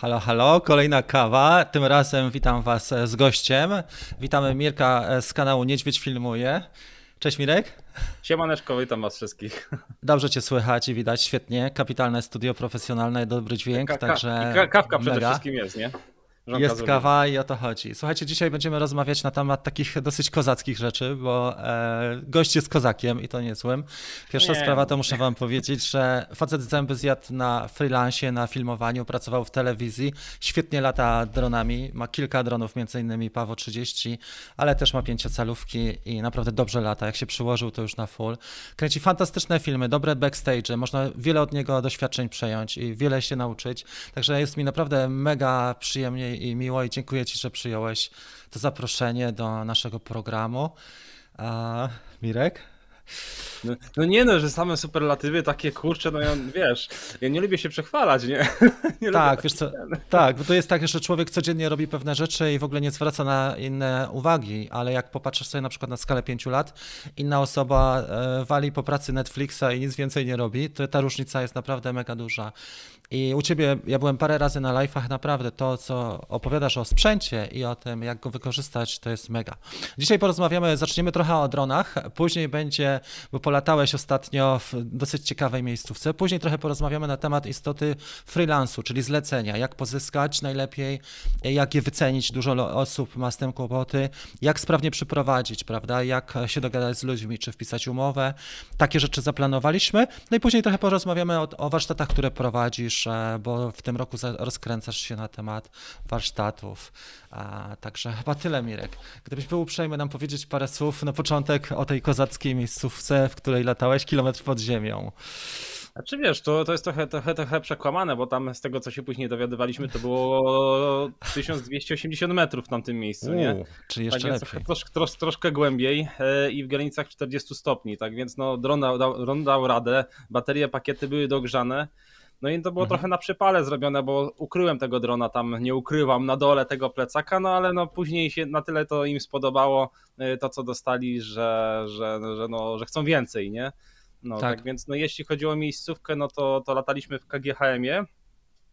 Halo, halo, kolejna kawa. Tym razem witam Was z gościem. Witamy Mirka z kanału Niedźwiedź Filmuje. Cześć Mirek. Siemaneczko, witam Was wszystkich. Dobrze Cię słychać i widać, świetnie. Kapitalne studio profesjonalne, dobry dźwięk, ka także ka Kawka przede mega. wszystkim jest, nie? Żonka jest kawa i o to chodzi. Słuchajcie, dzisiaj będziemy rozmawiać na temat takich dosyć kozackich rzeczy, bo e, gość jest kozakiem i to niezłym. Pierwsza nie. sprawa to muszę wam powiedzieć, że facet zęby zjadł na freelancie, na filmowaniu, pracował w telewizji, świetnie lata dronami, ma kilka dronów, między innymi Pawo 30, ale też ma pięciocalówki i naprawdę dobrze lata. Jak się przyłożył, to już na full. Kręci fantastyczne filmy, dobre backstage, można wiele od niego doświadczeń przejąć i wiele się nauczyć. Także jest mi naprawdę mega przyjemnie i miło i dziękuję Ci, że przyjąłeś to zaproszenie do naszego programu. A, Mirek? No, no, nie no, że same superlatywy takie kurcze, no ja, wiesz, ja nie lubię się przechwalać, nie? nie tak, wiesz co, tak, bo to jest tak, że człowiek codziennie robi pewne rzeczy i w ogóle nie zwraca na inne uwagi, ale jak popatrzysz sobie na przykład na skalę pięciu lat, inna osoba e, wali po pracy Netflixa i nic więcej nie robi, to ta różnica jest naprawdę mega duża. I u ciebie, ja byłem parę razy na live'ach, naprawdę to, co opowiadasz o sprzęcie i o tym, jak go wykorzystać, to jest mega. Dzisiaj porozmawiamy, zaczniemy trochę o dronach, później będzie, bo polatałeś ostatnio w dosyć ciekawej miejscówce, później trochę porozmawiamy na temat istoty freelansu, czyli zlecenia, jak pozyskać najlepiej, jak je wycenić, dużo osób ma z tym kłopoty, jak sprawnie przyprowadzić, prawda, jak się dogadać z ludźmi, czy wpisać umowę, takie rzeczy zaplanowaliśmy, no i później trochę porozmawiamy o, o warsztatach, które prowadzisz, bo w tym roku rozkręcasz się na temat warsztatów. A, także chyba tyle, Mirek. Gdybyś był uprzejmy nam powiedzieć parę słów na początek o tej kozackiej miejscówce, w której latałeś kilometr pod ziemią. A czy wiesz, to, to jest trochę, trochę, trochę przekłamane, bo tam z tego, co się później dowiadywaliśmy, to było 1280 metrów w tamtym miejscu, nie? Czyli jeszcze tak lepiej. Trosz, trosz, troszkę głębiej e, i w granicach 40 stopni, tak więc no, dron dał, dał, dał radę, baterie, pakiety były dogrzane, no i to było mhm. trochę na przypale zrobione, bo ukryłem tego drona tam, nie ukrywam na dole tego plecaka, no ale no później się na tyle to im spodobało y, to, co dostali, że, że, że, no, że chcą więcej, nie? No tak. tak więc no jeśli chodzi o miejscówkę, no to, to lataliśmy w KGHM-ie, y,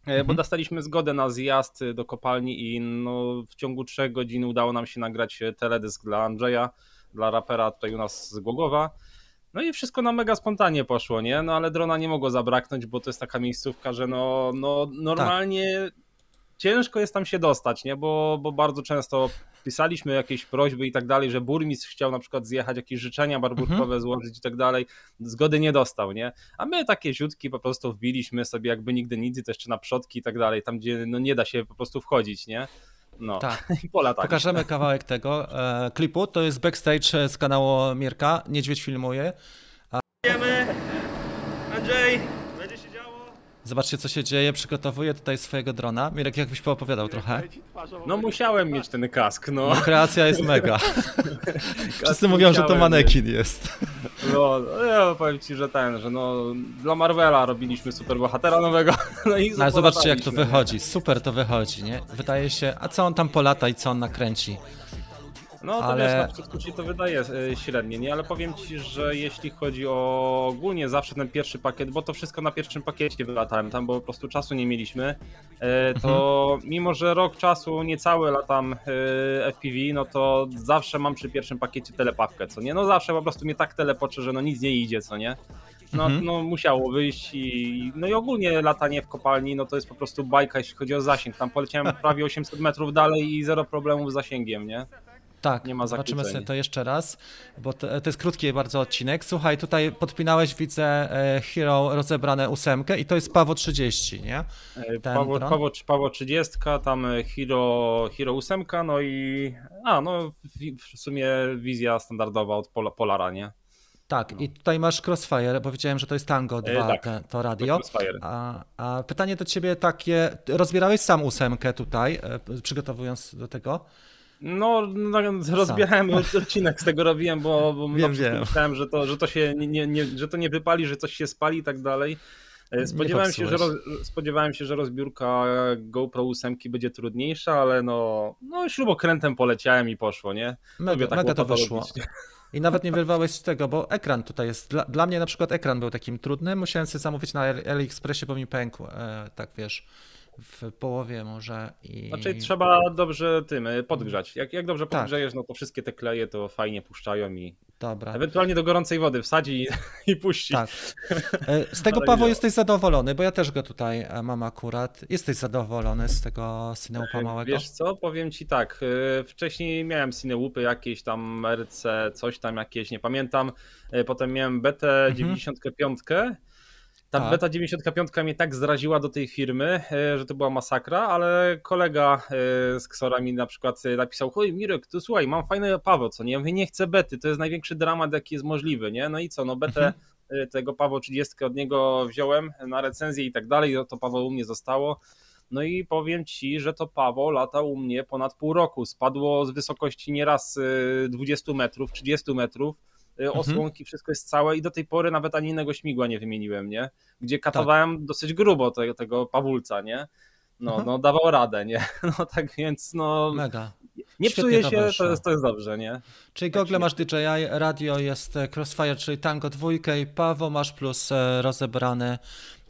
mhm. bo dostaliśmy zgodę na zjazd do kopalni i no, w ciągu trzech godzin udało nam się nagrać teledysk dla Andrzeja, dla rapera tutaj u nas z Głogowa. No i wszystko na mega spontanie poszło, nie? No ale drona nie mogło zabraknąć, bo to jest taka miejscówka, że no, no normalnie tak. ciężko jest tam się dostać, nie? Bo, bo bardzo często pisaliśmy jakieś prośby i tak dalej, że burmistrz chciał na przykład zjechać, jakieś życzenia barburkowe mhm. złożyć i tak dalej, zgody nie dostał, nie? A my takie ziutki po prostu wbiliśmy sobie jakby nigdy nic i to jeszcze na przodki i tak dalej, tam gdzie no nie da się po prostu wchodzić, nie? No, tak. Pokażemy kawałek tego e, klipu. To jest backstage z kanału Mirka. Niedźwiedź filmuje. Zobaczcie, co się dzieje. Przygotowuję tutaj swojego drona. Mirek, jakbyś poopowiadał trochę? No musiałem mieć ten kask, no. no kreacja jest mega. Wszyscy mówią, że to manekin jest. No, no, ja powiem ci, że ten, że no dla Marvela robiliśmy super bohatera nowego. No i Ale zobaczcie, jak to wychodzi. Super to wychodzi, nie? Wydaje się, a co on tam polata i co on nakręci? No to ale... wiesz, na początku ci to wydaje e, średnie, nie? Ale powiem ci, że jeśli chodzi o ogólnie zawsze ten pierwszy pakiet, bo to wszystko na pierwszym pakiecie wylatałem, tam bo po prostu czasu nie mieliśmy, e, to mhm. mimo, że rok czasu niecały latam e, FPV, no to zawsze mam przy pierwszym pakiecie telepawkę, co nie? No zawsze po prostu mnie tak telepoczy, że no nic nie idzie, co nie? No, mhm. no musiało wyjść i no i ogólnie latanie w kopalni, no to jest po prostu bajka, jeśli chodzi o zasięg. Tam poleciałem prawie 800 metrów dalej i zero problemów z zasięgiem, nie? Tak, nie ma zobaczymy sobie to jeszcze raz, bo to, to, jest krótki bardzo odcinek. Słuchaj, tutaj podpinałeś, widzę, e, Hero rozebrane ósemkę i to jest Pawo 30, nie? E, Pawo, Pawo, Pawo 30, tam e, Hero, Hero 8, no i a, no w sumie wizja standardowa od Polara, nie? Tak, no. i tutaj masz Crossfire, bo wiedziałem, że to jest Tango 2, e, tak, te, to radio. A, a, pytanie do ciebie takie, rozbierałeś sam ósemkę tutaj, przygotowując do tego? No, no rozbierałem odcinek z tego robiłem, bo, bo wiem, wiem. myślałem, że to, że to się nie, nie, że to nie wypali, że coś się spali i tak dalej. E, spodziewałem się, że roz, spodziewałem się, że rozbiórka GoPro 8 będzie trudniejsza, ale no, no śrubokrętem poleciałem i poszło, nie? Mega, tak mega to wyszło. I nawet nie wyrwałeś z tego, bo ekran tutaj jest. Dla, dla, mnie na przykład ekran był takim trudnym. Musiałem sobie zamówić na AliExpressie, bo mi pękł. E, tak wiesz w połowie może i... Znaczy trzeba dobrze tym y, podgrzać. Jak, jak dobrze podgrzejesz, no to wszystkie te kleje to fajnie puszczają i Dobra. ewentualnie do gorącej wody wsadzi i, i puści. Tak. E, Z tego Paweł nie. jesteś zadowolony, bo ja też go tutaj e, mam akurat. Jesteś zadowolony z tego Cineupa małego? Wiesz co, powiem ci tak, y, wcześniej miałem Cinełupy jakieś tam RC, coś tam jakieś, nie pamiętam, potem miałem BT 95, ta Tak. beta 95 mnie tak zraziła do tej firmy, y, że to była masakra, ale kolega y, z Xora mi na przykład y, napisał, oj Mirek, to słuchaj, mam fajne Paweł, co nie? Ja mówię, nie chcę bety, to jest największy dramat, jaki jest możliwy, nie? No i co, no betę y, tego Paweł 30 od niego wziąłem na recenzję i tak dalej, no to Paweł u mnie zostało. No i powiem ci, że to Paweł latał u mnie ponad pół roku. Spadło z wysokości nieraz y, 20 metrów, 30 metrów. Y, Osłonki, wszystko jest całe i do tej pory nawet ani innego śmigła nie wymieniłem, nie? Gdzie katowałem dosyć grubo tego, tego Pawulca, nie? No, Mhm. no dawał radę, nie? No tak więc no Mega. nie Świetnie psuje się, to jest, to jest dobrze, nie? Czyli gogle masz DJI, radio jest e, Crossfire, czyli Tango 2 i Paweł masz plus e, rozebrany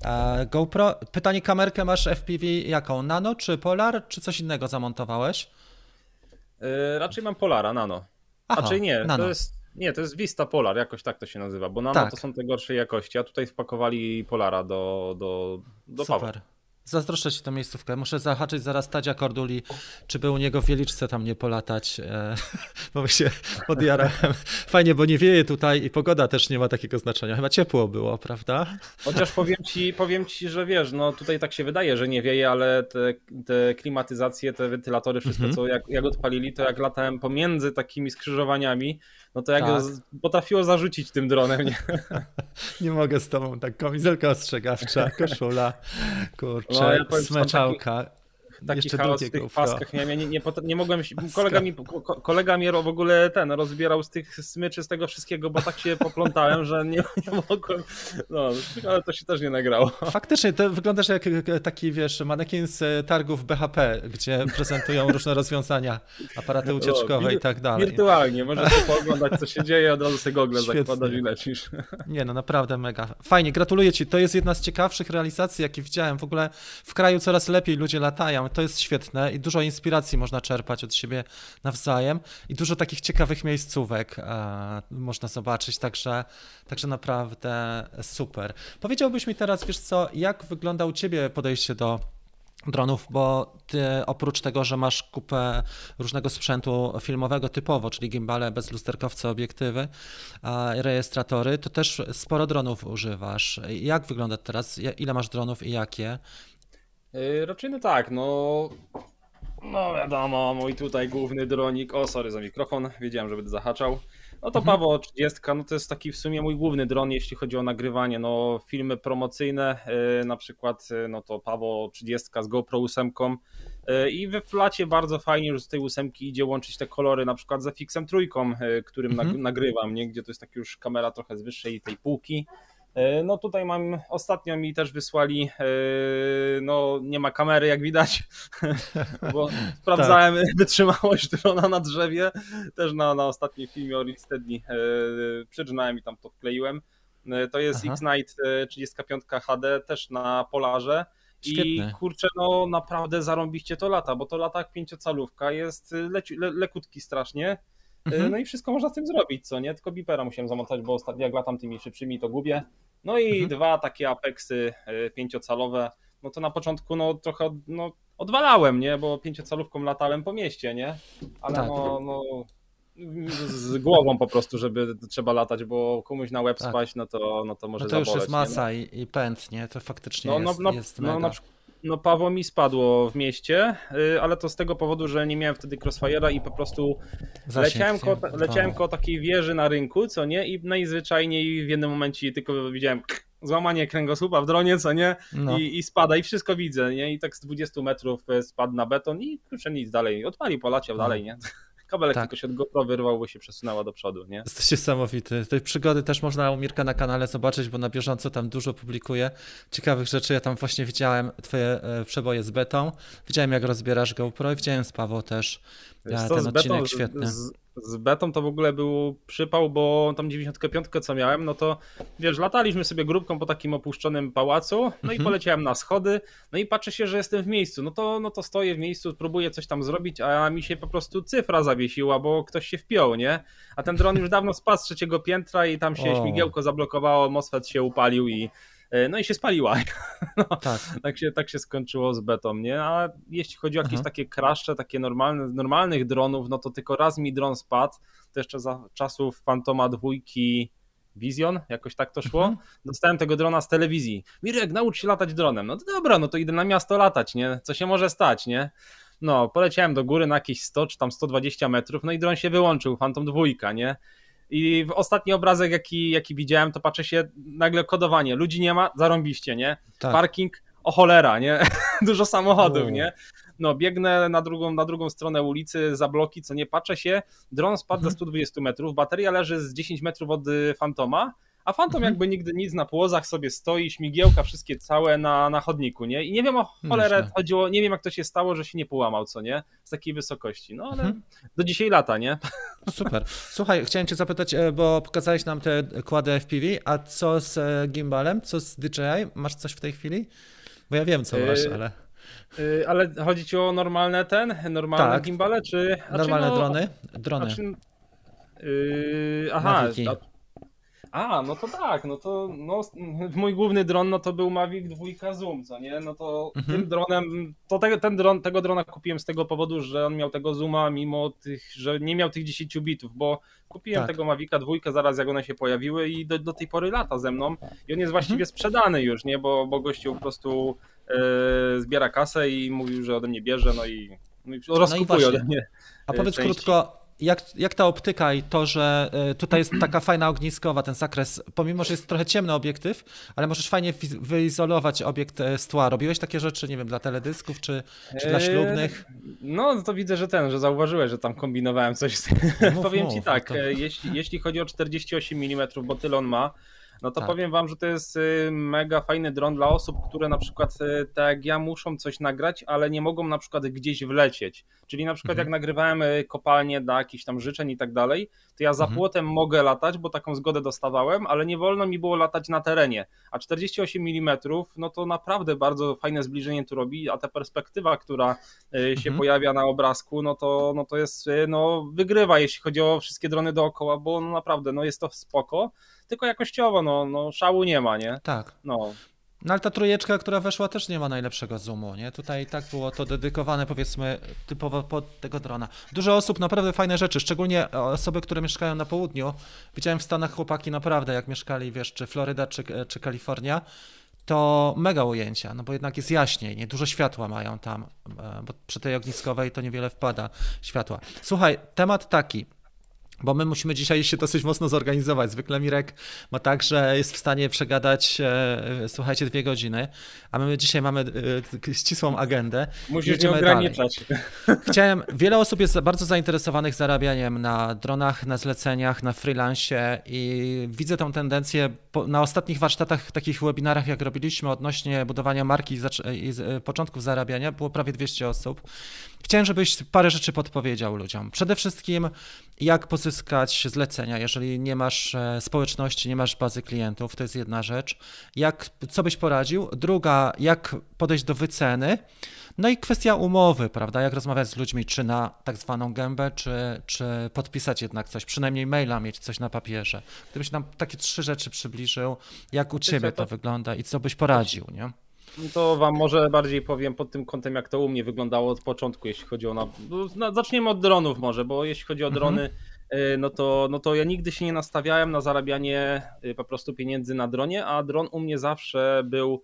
e, GoPro. Pytanie, kamerkę masz FPV jaką? Nano czy Polar, czy coś innego zamontowałeś? Y, raczej mam Polara, Nano. Aha, Znaczy nie, Nano. to jest, nie, to jest Vista Polar, jakoś tak to się nazywa, bo Nano Tak. to są te gorszej jakości, a tutaj wpakowali Polara do, do, do. Super. Zazdroszczę ci tę miejscówkę. Muszę zahaczyć zaraz Tadzia Korduli, czy by u niego w Wieliczce tam nie polatać, e, bo my się podjarałem. Fajnie, bo nie wieje tutaj i pogoda też nie ma takiego znaczenia. Chyba ciepło było, prawda? Chociaż powiem ci, powiem ci, że wiesz, no tutaj tak się wydaje, że nie wieje, ale te, te klimatyzacje, te wentylatory, wszystko Mhm. co jak, jak odpalili, to jak latałem pomiędzy takimi skrzyżowaniami, no to jak Tak. potrafiło zarzucić tym dronem, nie? Nie mogę z tobą, tak kamizelka ostrzegawcza, koszula, kurczę, No, ja powiem, smeczałka. Taki Jeszcze chaos w tych paskach miałem, ja nie, nie, nie mogłem, się- kolega mi, ko- kolega mnie w ogóle ten rozbierał z tych smyczy, z tego wszystkiego, bo tak się poplątałem, że nie, nie mogłem, no, ale to się też nie nagrało. Faktycznie, to wyglądasz jak taki, wiesz, manekin z targów BHP, gdzie prezentują różne rozwiązania, aparaty ucieczkowe i wir- tak dalej. Wirtualnie, możesz pooglądać, co się dzieje, od razu sobie gogle zakładasz i lecisz. Nie no, naprawdę mega. Fajnie, gratuluję Ci. To jest jedna z ciekawszych realizacji, jakie widziałem. W ogóle w kraju coraz lepiej ludzie latają. To jest świetne i dużo inspiracji można czerpać od siebie nawzajem i dużo takich ciekawych miejscówek e, można zobaczyć, także, także naprawdę super. Powiedziałbyś mi teraz, wiesz co, jak wygląda u Ciebie podejście do dronów, bo ty oprócz tego, że masz kupę różnego sprzętu filmowego typowo, czyli gimbale, bezlusterkowce, obiektywy, rejestratory, to też sporo dronów używasz. Jak wygląda teraz? Ile masz dronów i jakie? Yy, raczej no tak, no. No wiadomo, mój tutaj główny dronik. O, sorry za mikrofon, wiedziałem, że będę zahaczał. No to Mhm. Paweł 30, no to jest taki w sumie mój główny dron, jeśli chodzi o nagrywanie. No, filmy promocyjne, yy, na przykład, yy, no to Paweł 30 z GoPro 8. Yy, I we flacie bardzo fajnie, że z tej ósemki idzie łączyć te kolory, na przykład z FX-em trójką, yy, którym Mhm. nag- nagrywam, nie? gdzie to jest tak już kamera trochę z wyższej tej półki. E, No tutaj mam, ostatnio mi też wysłali, e, no nie ma kamery jak widać, bo sprawdzałem wytrzymałość drona na drzewie, też na, na ostatnim filmie o Ricksteady e, przydrzynałem i tam to wkleiłem. To jest. X-Night e, 35 HD też na Polarze. I Świetne. kurczę, no naprawdę zarąbiście to lata, bo to lata jak pięciocalówka, jest leci, le, lekutki strasznie. Mhm. No i wszystko można z tym zrobić, co nie? Tylko bipera musiałem zamontować, bo ostatnio jak latam tymi szybszymi, to gubię. No i Mhm. dwa takie apexy e, pięciocalowe. No to na początku no trochę no, odwalałem, nie? Bo pięciocalówką latałem po mieście, nie? Ale Tak. no, no z głową po prostu, żeby trzeba latać, bo komuś na łeb Tak. spaść, no to, no to może No to już zaboleć, jest nie? masa i, i pęd, nie? To faktycznie No, no, jest, no, jest no, mega. na przykład- No Paweł mi spadło w mieście, y, ale to z tego powodu, że nie miałem wtedy crossfire'a i po prostu Zasięg leciałem, koło, leciałem koło takiej wieży na rynku, co nie? I najzwyczajniej w jednym momencie tylko widziałem złamanie kręgosłupa w dronie, co nie? No. I, I spada i wszystko widzę, nie? I tak z 20 metrów spadł na beton i kurczę nic dalej. Odpalił, poleciał No. dalej, nie? Kabelek Tak. tylko się od GoPro wyrwał, bo się przesunęła do przodu, nie? Jesteś niesamowity. Tej przygody też można u Mirka na kanale zobaczyć, bo na bieżąco tam dużo publikuje ciekawych rzeczy. Ja tam właśnie widziałem twoje e, przeboje z betą, widziałem jak rozbierasz GoPro i widziałem z Paweł też Wiesz e, ten odcinek betą- świetny. Z, z betą to w ogóle był przypał, bo tam 95 co miałem, no to wiesz, lataliśmy sobie grupką po takim opuszczonym pałacu, no mhm. i poleciałem na schody, no i patrzę się, że jestem w miejscu, no to, no to stoję w miejscu, próbuję coś tam zrobić, a mi się po prostu cyfra zawiesiła, bo ktoś się wpiął, nie? A ten dron już dawno spadł z trzeciego piętra i tam się o. śmigiełko zablokowało, MOSFET się upalił i no i się spaliła. No, tak. tak. się, tak się skończyło z betą, nie? A jeśli chodzi o jakieś Aha. takie kraszcze, takie normalne, normalnych dronów, no to tylko raz mi dron spadł, to jeszcze za czasów Fantoma dwójki Vision, jakoś tak to szło. Mhm. Dostałem tego drona z telewizji. Mirek, naucz się latać dronem. No to dobra, no to idę na miasto latać, nie? Co się może stać, nie? No, poleciałem do góry na jakieś 100 czy tam 120 metrów, no i dron się wyłączył, Phantom dwójka, nie? I w ostatni obrazek, jaki, jaki widziałem, to patrzę się, nagle kodowanie. Ludzi nie ma, zarąbiście, nie? Tak. Parking, o cholera, nie? Dużo samochodów, U. nie? No, biegnę na drugą, na drugą stronę ulicy, za bloki, co nie patrzę się, dron spadł mhm. ze 120 metrów, bateria leży z 10 metrów od y, Fantoma, a Phantom mhm. jakby nigdy nic na płozach sobie stoi, śmigiełka wszystkie całe na, na chodniku, nie? I nie wiem o cholerę Myślę. chodziło, nie wiem jak to się stało, że się nie połamał, co nie? Z takiej wysokości, no ale mhm. do dzisiaj lata, nie? No super. Słuchaj, chciałem cię zapytać, e, bo pokazałeś nam te kłady FPV, a co z e, gimbalem, co z DJI? Masz coś w tej chwili? Bo ja wiem, co masz, e, ale... Yy, ale chodzi ci o normalne ten, normalne tak. gimbale, czy... Normalne no, drony? Drony. Znaczy, yy, aha, a, no to tak, no to no, mój główny dron no to był Mavic 2 Zoom, co nie? No to mhm. tym dronem, to te, ten dron, tego drona kupiłem z tego powodu, że on miał tego zooma mimo tych, że nie miał tych 10 bitów, bo kupiłem tak. tego Mavica 2 zaraz jak one się pojawiły i do, do tej pory lata ze mną i on jest właściwie mhm. sprzedany już, nie? Bo, bo gościu po prostu e, zbiera kasę i mówił, że ode mnie bierze, no i, no i rozkupuje no i ode mnie. A powiedz części. krótko, jak, jak ta optyka i to, że e, tutaj jest taka fajna ogniskowa, ten zakres, pomimo, że jest trochę ciemny obiektyw, ale możesz fajnie wyizolować obiekt e, z tła. Robiłeś takie rzeczy, nie wiem, dla teledysków czy, czy dla e, ślubnych? No, to widzę, że ten, że zauważyłeś, że tam kombinowałem coś. Z... Mów, Powiem mów, ci tak, to... jeśli, jeśli chodzi o 48 mm, bo tyle on ma, no to tak. powiem wam, że to jest y, mega fajny dron dla osób, które na przykład y, tak jak ja muszą coś nagrać, ale nie mogą na przykład gdzieś wlecieć. Czyli na przykład mhm. jak nagrywałem y, kopalnie dla jakichś tam życzeń i tak dalej, to ja za mhm. płotem mogę latać, bo taką zgodę dostawałem, ale nie wolno mi było latać na terenie. A 48 mm, no to naprawdę bardzo fajne zbliżenie tu robi, a ta perspektywa, która się mhm. pojawia na obrazku, no to, no to jest, no wygrywa, jeśli chodzi o wszystkie drony dookoła, bo no naprawdę, no jest to spoko tylko jakościowo, no, no szału nie ma, nie? Tak. No. No ale ta trójeczka, która weszła, też nie ma najlepszego zoomu, nie? Tutaj tak było to dedykowane, powiedzmy, typowo pod tego drona. Dużo osób, naprawdę fajne rzeczy, szczególnie osoby, które mieszkają na południu. Widziałem w Stanach chłopaki naprawdę, jak mieszkali, wiesz, czy Floryda, czy, czy Kalifornia, to mega ujęcia, no bo jednak jest jaśniej, nie? Dużo światła mają tam, e, bo przy tej ogniskowej to niewiele wpada światła. Słuchaj, temat taki, bo my musimy dzisiaj się dosyć mocno zorganizować. Zwykle Mirek ma tak, że jest w stanie przegadać, e, słuchajcie, dwie godziny, a my dzisiaj mamy e, ścisłą agendę. Musisz nie ograniczać. Dalej. Chciałem, wiele osób jest bardzo zainteresowanych zarabianiem na dronach, na zleceniach, na freelancie i widzę tą tendencję na ostatnich warsztatach, takich webinarach, jak robiliśmy odnośnie budowania marki i, i początków zarabiania, było prawie 200 osób. Chciałem, żebyś parę rzeczy podpowiedział ludziom. Przede wszystkim, jak pozyskać zlecenia, jeżeli nie masz e, społeczności, nie masz bazy klientów, to jest jedna rzecz. Jak, co byś poradził? Druga, jak podejść do wyceny. No i kwestia umowy, prawda? Jak rozmawiać z ludźmi, czy na tak zwaną gębę, czy, czy podpisać jednak coś, przynajmniej maila mieć coś na papierze. Gdybyś nam takie trzy rzeczy przybliżył, jak u ciebie to wygląda i co byś poradził, nie? To wam może bardziej powiem pod tym kątem, jak to u mnie wyglądało od początku, jeśli chodzi o. Na... No, zaczniemy od dronów, może, bo jeśli chodzi o mhm. drony, mhm. no, to, no to ja nigdy się nie nastawiałem na zarabianie y, po prostu pieniędzy na dronie, a dron u mnie zawsze był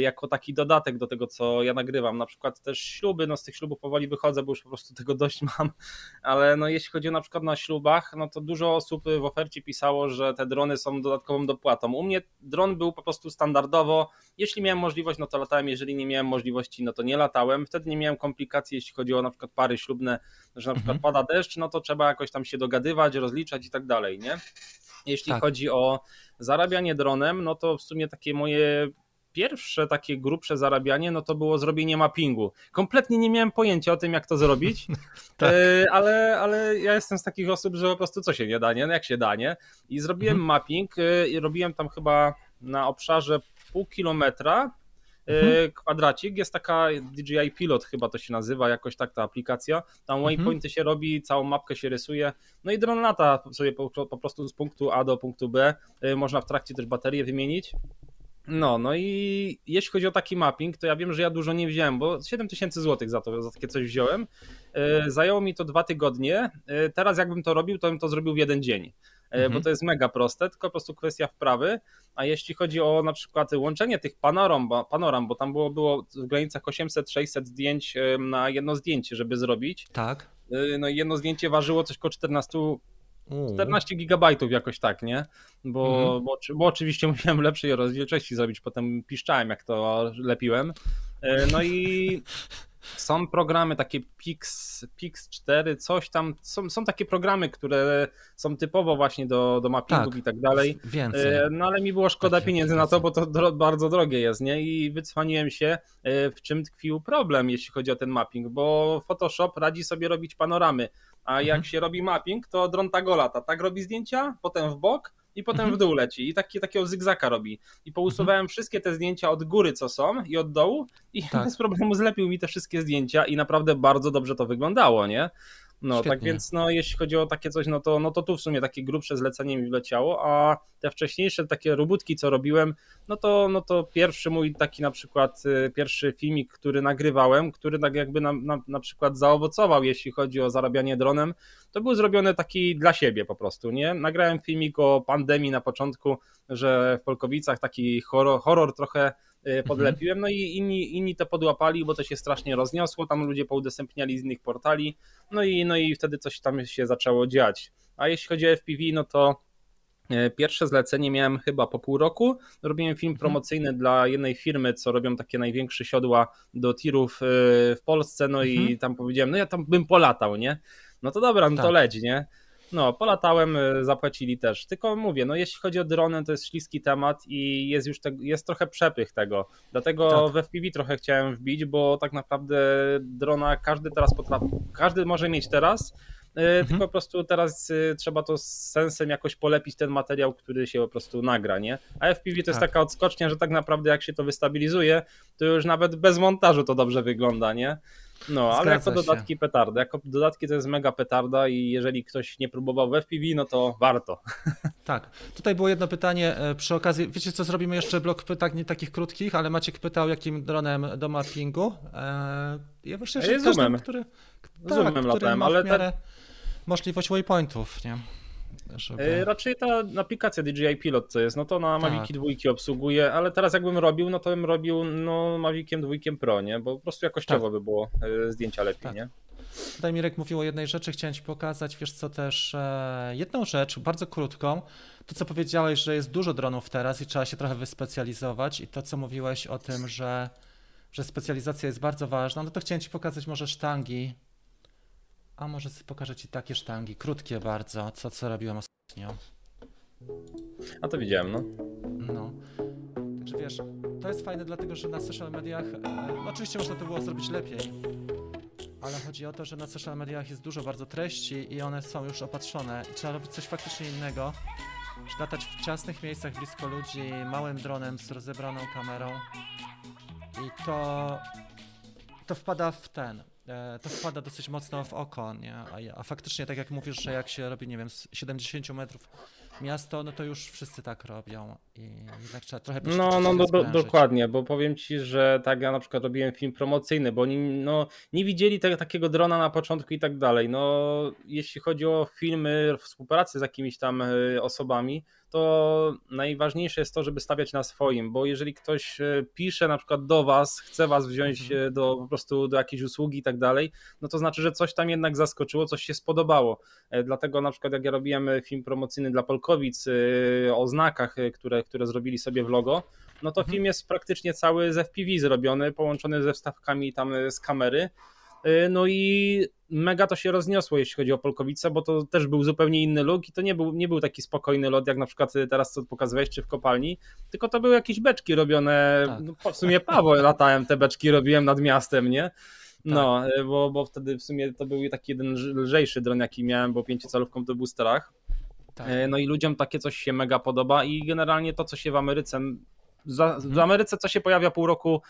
jako taki dodatek do tego, co ja nagrywam. Na przykład też śluby, no z tych ślubów powoli wychodzę, bo już po prostu tego dość mam, ale no jeśli chodzi o na przykład na ślubach, no to dużo osób w ofercie pisało, że te drony są dodatkową dopłatą. U mnie dron był po prostu standardowo, jeśli miałem możliwość, no to latałem, jeżeli nie miałem możliwości, no to nie latałem. Wtedy nie miałem komplikacji, jeśli chodzi o na przykład pary ślubne, że na przykład mhm. pada deszcz, no to trzeba jakoś tam się dogadywać, rozliczać i tak dalej, nie? Jeśli tak. chodzi o zarabianie dronem, no to w sumie takie moje pierwsze takie grubsze zarabianie, no to było zrobienie mappingu. Kompletnie nie miałem pojęcia o tym, jak to zrobić, tak. ale, ale ja jestem z takich osób, że po prostu co się nie da, nie? No jak się da, nie? I zrobiłem mhm. mapping i robiłem tam chyba na obszarze pół kilometra mhm. kwadracik, jest taka DJI Pilot chyba to się nazywa, jakoś tak ta aplikacja, tam mhm. waypointy się robi, całą mapkę się rysuje, no i dron lata sobie po, po prostu z punktu A do punktu B, można w trakcie też baterię wymienić, no, no i jeśli chodzi o taki mapping, to ja wiem, że ja dużo nie wziąłem, bo 7000 zł za to, za takie coś wziąłem. E, zajęło mi to dwa tygodnie. E, teraz jakbym to robił, to bym to zrobił w jeden dzień, e, mhm. bo to jest mega proste, tylko po prostu kwestia wprawy. A jeśli chodzi o na przykład łączenie tych panoram, bo, panoram, bo tam było, było w granicach 800-600 zdjęć na jedno zdjęcie, żeby zrobić. Tak. No i jedno zdjęcie ważyło coś koło 14 14 gigabajtów jakoś tak, nie? Bo, mhm. bo, bo, oczywiście musiałem lepszej rozdzielczości zrobić, potem piszczałem jak to lepiłem. E, no i są programy takie Pix, Pix 4, coś tam, są, są takie programy, które są typowo właśnie do, do mappingów tak, i tak dalej. Więcej. E, no ale mi było szkoda takie pieniędzy na to, bo to dro, bardzo drogie jest, nie? I wycwaniłem się, e, w czym tkwił problem, jeśli chodzi o ten mapping, bo Photoshop radzi sobie robić panoramy, a jak mhm. się robi mapping, to dron tak lata, tak robi zdjęcia, potem w bok, i potem mhm. w dół leci i taki, takiego zygzaka robi. I pousuwałem mhm. wszystkie te zdjęcia od góry, co są i od dołu i tak. bez problemu zlepił mi te wszystkie zdjęcia i naprawdę bardzo dobrze to wyglądało, nie? No, tak Świetnie. tak więc no, jeśli chodzi o takie coś, no to, no to tu w sumie takie grubsze zlecenie mi wleciało, a te wcześniejsze takie robótki, co robiłem, no to, no to pierwszy mój taki na przykład y, pierwszy filmik, który nagrywałem, który tak jakby na, na, na przykład zaowocował, jeśli chodzi o zarabianie dronem, to był zrobiony taki dla siebie po prostu, nie? Nagrałem filmik o pandemii na początku, że w Polkowicach taki horror, horror trochę podlepiłem, no i inni, inni to podłapali, bo to się strasznie rozniosło, tam ludzie poudostępniali z innych portali, no i, no i wtedy coś tam się zaczęło dziać. A jeśli chodzi o FPV, no to e, Pierwsze zlecenie miałem chyba po pół roku. Robiłem film mhm. promocyjny mhm. dla jednej firmy, co robią takie największe siodła do tirów e, w Polsce. No mhm. i tam powiedziałem, no ja tam bym polatał, nie? No to dobra, no tak. to leć, nie? No, polatałem, e, zapłacili też. Tylko mówię, no jeśli chodzi o drony, to jest śliski temat i jest już te, jest trochę przepych tego. Dlatego tak. w FPV trochę chciałem wbić, bo tak naprawdę drona każdy teraz potrafi, każdy może mieć teraz, e, mhm. tylko po prostu teraz e, trzeba to z sensem jakoś polepić ten materiał, który się po prostu nagra, nie? A FPV to tak. jest taka odskocznia, że tak naprawdę jak się to wystabilizuje, to już nawet bez montażu to dobrze wygląda, nie? No, ale jako dodatki się. petarda. Jako dodatki to jest mega petarda i jeżeli ktoś nie próbował w FPV, no to warto. Tak. Tutaj było jedno pytanie e, przy okazji. Wiecie co, zrobimy jeszcze blok pytań nie takich krótkich, ale Maciek pytał, jakim dronem do mappingu. Eee, ja myślę, że ja każdy, który, tak, zoomem ma ale miarę możliwość waypointów, nie? Żeby... Raczej ta aplikacja DJI Pilot co jest, no to na tak. Maviki dwójki obsługuje, ale teraz jakbym robił, no to bym robił no Maviciem dwójkiem Pro, nie? Bo po prostu jakościowo tak. by było e, zdjęcia lepiej, tak. nie? Tutaj Mirek mówił o jednej rzeczy, chciałem Ci pokazać, wiesz co też, e, jedną rzecz, bardzo krótką, to co powiedziałeś, że jest dużo dronów teraz i trzeba się trochę wyspecjalizować i to co mówiłeś o tym, że, że specjalizacja jest bardzo ważna, no to chciałem Ci pokazać może sztangi, a może pokażę Ci takie sztangi, krótkie bardzo, co, co robiłem ostatnio. A to widziałem, no. No. Także wiesz, to jest fajne dlatego, że na social mediach, e, oczywiście można to było zrobić lepiej, ale chodzi o to, że na social mediach jest dużo bardzo treści i one są już opatrzone i trzeba robić coś faktycznie innego, latać w ciasnych miejscach blisko ludzi, małym dronem z rozebraną kamerą i to to wpada w ten, to wpada dosyć mocno w oko, nie? A, a, faktycznie, tak jak mówisz, że jak się robi, nie wiem, z 70 metrów miasto, no to już wszyscy tak robią i jednak trzeba trochę No, no do, do, dokładnie, bo powiem Ci, że tak ja na przykład robiłem film promocyjny, bo oni no, nie widzieli takiego drona na początku i tak dalej. No, jeśli chodzi o filmy, współpracę z jakimiś tam e, osobami, to najważniejsze jest to, żeby stawiać na swoim, bo jeżeli ktoś e, pisze na przykład do was, chce was wziąć mhm. E, do po prostu do jakiejś usługi i tak dalej, no to znaczy, że coś tam jednak zaskoczyło, coś się spodobało. E, dlatego na przykład jak ja robiłem film promocyjny dla Polkowic o znakach, które, które zrobili sobie w logo, no to mhm. film jest praktycznie cały z FPV zrobiony, połączony ze wstawkami tam z kamery no i mega to się rozniosło, jeśli chodzi o Polkowice, bo to też był zupełnie inny look i to nie był, nie był taki spokojny lot, jak na przykład teraz co pokazywałeś, czy w kopalni, tylko to były jakieś beczki robione, Tak. no, w sumie Paweł latałem, te beczki robiłem nad miastem, nie? No, y, bo, bo wtedy w sumie to był taki jeden lżejszy dron, jaki miałem, bo pięciocalówką to był strach. Tak. No i ludziom takie coś się mega podoba i generalnie to, co się w Ameryce, za, w Ameryce co się pojawia pół roku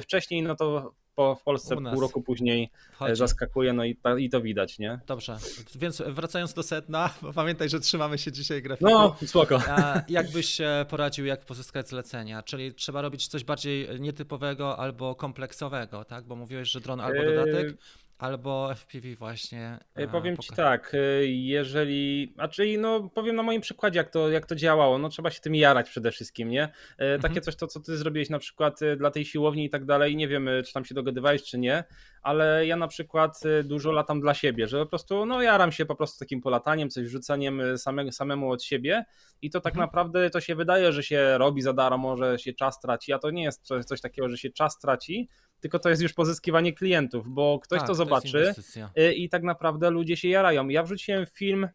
wcześniej, no to po, w Polsce pół roku później e, zaskakuje, no i, ta, i to widać, nie? Dobrze, więc wracając do sedna, bo pamiętaj, że trzymamy się dzisiaj grafiku. No, spoko. A jak byś poradził, jak pozyskać zlecenia? Czyli trzeba robić coś bardziej nietypowego albo kompleksowego, tak? Bo mówiłeś, że dron albo Yy, dodatek, albo FPV właśnie. E, e, Powiem ci tak, e, jeżeli, a czyli no powiem na moim przykładzie, jak to, jak to działało, no trzeba się tym jarać przede wszystkim, nie? Takie Mhm. coś, to co ty zrobiłeś na przykład dla tej siłowni i tak dalej, nie wiem, czy tam się dogadywałeś, czy nie, ale ja na przykład dużo latam dla siebie, że po prostu, no jaram się po prostu takim polataniem, coś wrzuceniem e, samego, samemu od siebie i to tak Mhm. naprawdę to się wydaje, że się robi za darmo, że się czas traci, a to nie jest coś, coś takiego, że się czas traci, tylko to jest już pozyskiwanie klientów, bo ktoś Tak, to zobaczy, inwestycja. Y, i tak naprawdę ludzie się jarają. Ja wrzuciłem film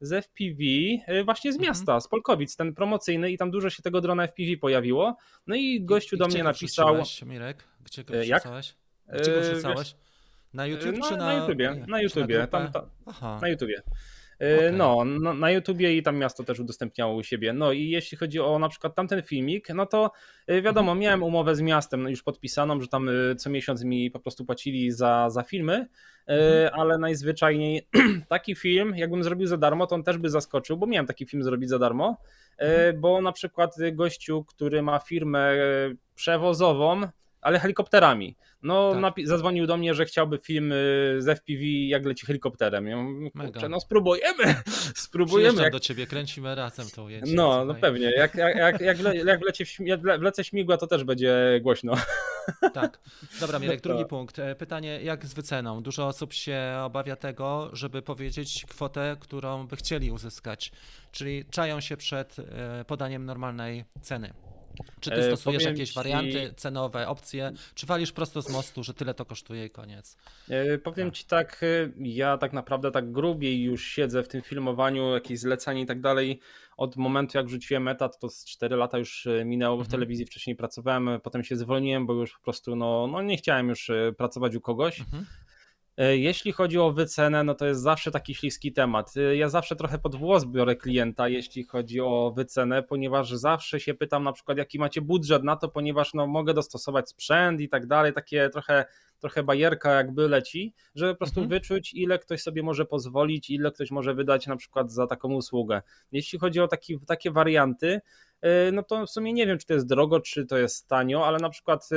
z FPV y, właśnie z Mhm. miasta, z Polkowic, ten promocyjny i tam dużo się tego drona FPV pojawiło. No i gościu I do mnie napisał Mirek? Gdzie go E, jak? wrzucałeś? Gdzie go wrzucałeś? Na YouTube no, czy na... na YouTubie, nie, na czy YouTubie, grupę? tam, tam, Aha, na YouTubie. Okej. Y, No, no, na YouTubie i tam miasto też udostępniało u siebie. No i jeśli chodzi o na przykład tamten filmik, no to y, wiadomo, Mhm. miałem umowę z miastem już podpisaną, że tam y, co miesiąc mi po prostu płacili za, za filmy, y, Mhm. ale najzwyczajniej taki film, jakbym zrobił za darmo, to on też by zaskoczył, bo miałem taki film zrobić za darmo, Mhm. bo na przykład gościu, który ma firmę przewozową, ale helikopterami. No, Tak. zadzwonił do mnie, że chciałby film y, z FPV, jak leci helikopterem. Ja mówię, kurczę, no spróbujemy, spróbujemy. Przyjeżdżam Jak... do ciebie, kręcimy razem to ujęcie. No, no pewnie. Jak, jak, jak, jak, wle, jak wlecie w, wlecę śmigła, to też będzie głośno. Tak. Dobra, Mirek, drugi Tak. punkt. E, Pytanie, jak z wyceną? Dużo osób się obawia tego, żeby powiedzieć kwotę, którą by chcieli uzyskać, czyli czają się przed e, podaniem normalnej ceny. Czy ty E, stosujesz powiem jakieś ci- warianty cenowe, opcje, czy walisz prosto z mostu, że tyle to kosztuje i koniec? E, Powiem ci tak, e, ja tak naprawdę tak grubiej już siedzę w tym filmowaniu, jakieś zlecanie i tak dalej. Od momentu jak rzuciłem etat, to z 4 lata już e, minęło, bo w Mhm. telewizji wcześniej pracowałem, e, potem się zwolniłem, bo już po prostu no, no nie chciałem już e, pracować u kogoś. Mhm. E, Jeśli chodzi o wycenę, no to jest zawsze taki śliski temat. E, Ja zawsze trochę pod włos biorę klienta, jeśli chodzi o wycenę, ponieważ zawsze się pytam na przykład, jaki macie budżet na to, ponieważ no, mogę dostosować sprzęt i tak dalej, takie trochę, trochę bajerka jakby leci, żeby po prostu Mhm. wyczuć, ile ktoś sobie może pozwolić, ile ktoś może wydać na przykład za taką usługę. Jeśli chodzi o taki, takie warianty, no to w sumie nie wiem, czy to jest drogo, czy to jest tanio, ale na przykład e,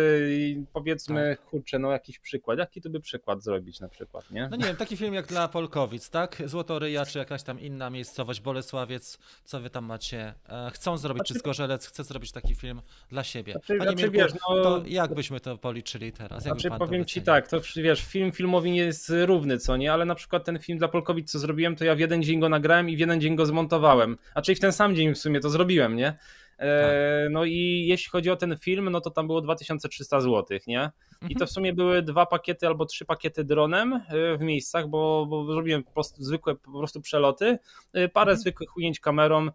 powiedzmy, kurczę, no jakiś przykład, jaki tu by przykład zrobić na przykład, nie? No nie wiem, taki film jak dla Polkowic, tak? Złotoryja, czy jakaś tam inna miejscowość, Bolesławiec, co wy tam macie? E, Chcą zrobić, czy Zgorzelec chce zrobić taki film dla siebie. Znaczy- Panie znaczy, Mirku, wiesz, no- to jak byśmy to policzyli teraz? Jak Znaczy to powiem ci tak, to wiesz, film filmowi nie jest równy, co nie, ale na przykład ten film dla Polkowic, co zrobiłem, to ja w jeden dzień go nagrałem i w jeden dzień go zmontowałem. A czyli w ten sam dzień w sumie to zrobiłem, nie? E, no i jeśli chodzi o ten film, no to tam było 2300 zł, nie? I Mhm. to w sumie były dwa pakiety albo trzy pakiety dronem e, w miejscach, bo, bo zrobiłem po prostu zwykłe po prostu przeloty, e, parę Mhm. zwykłych ujęć kamerą,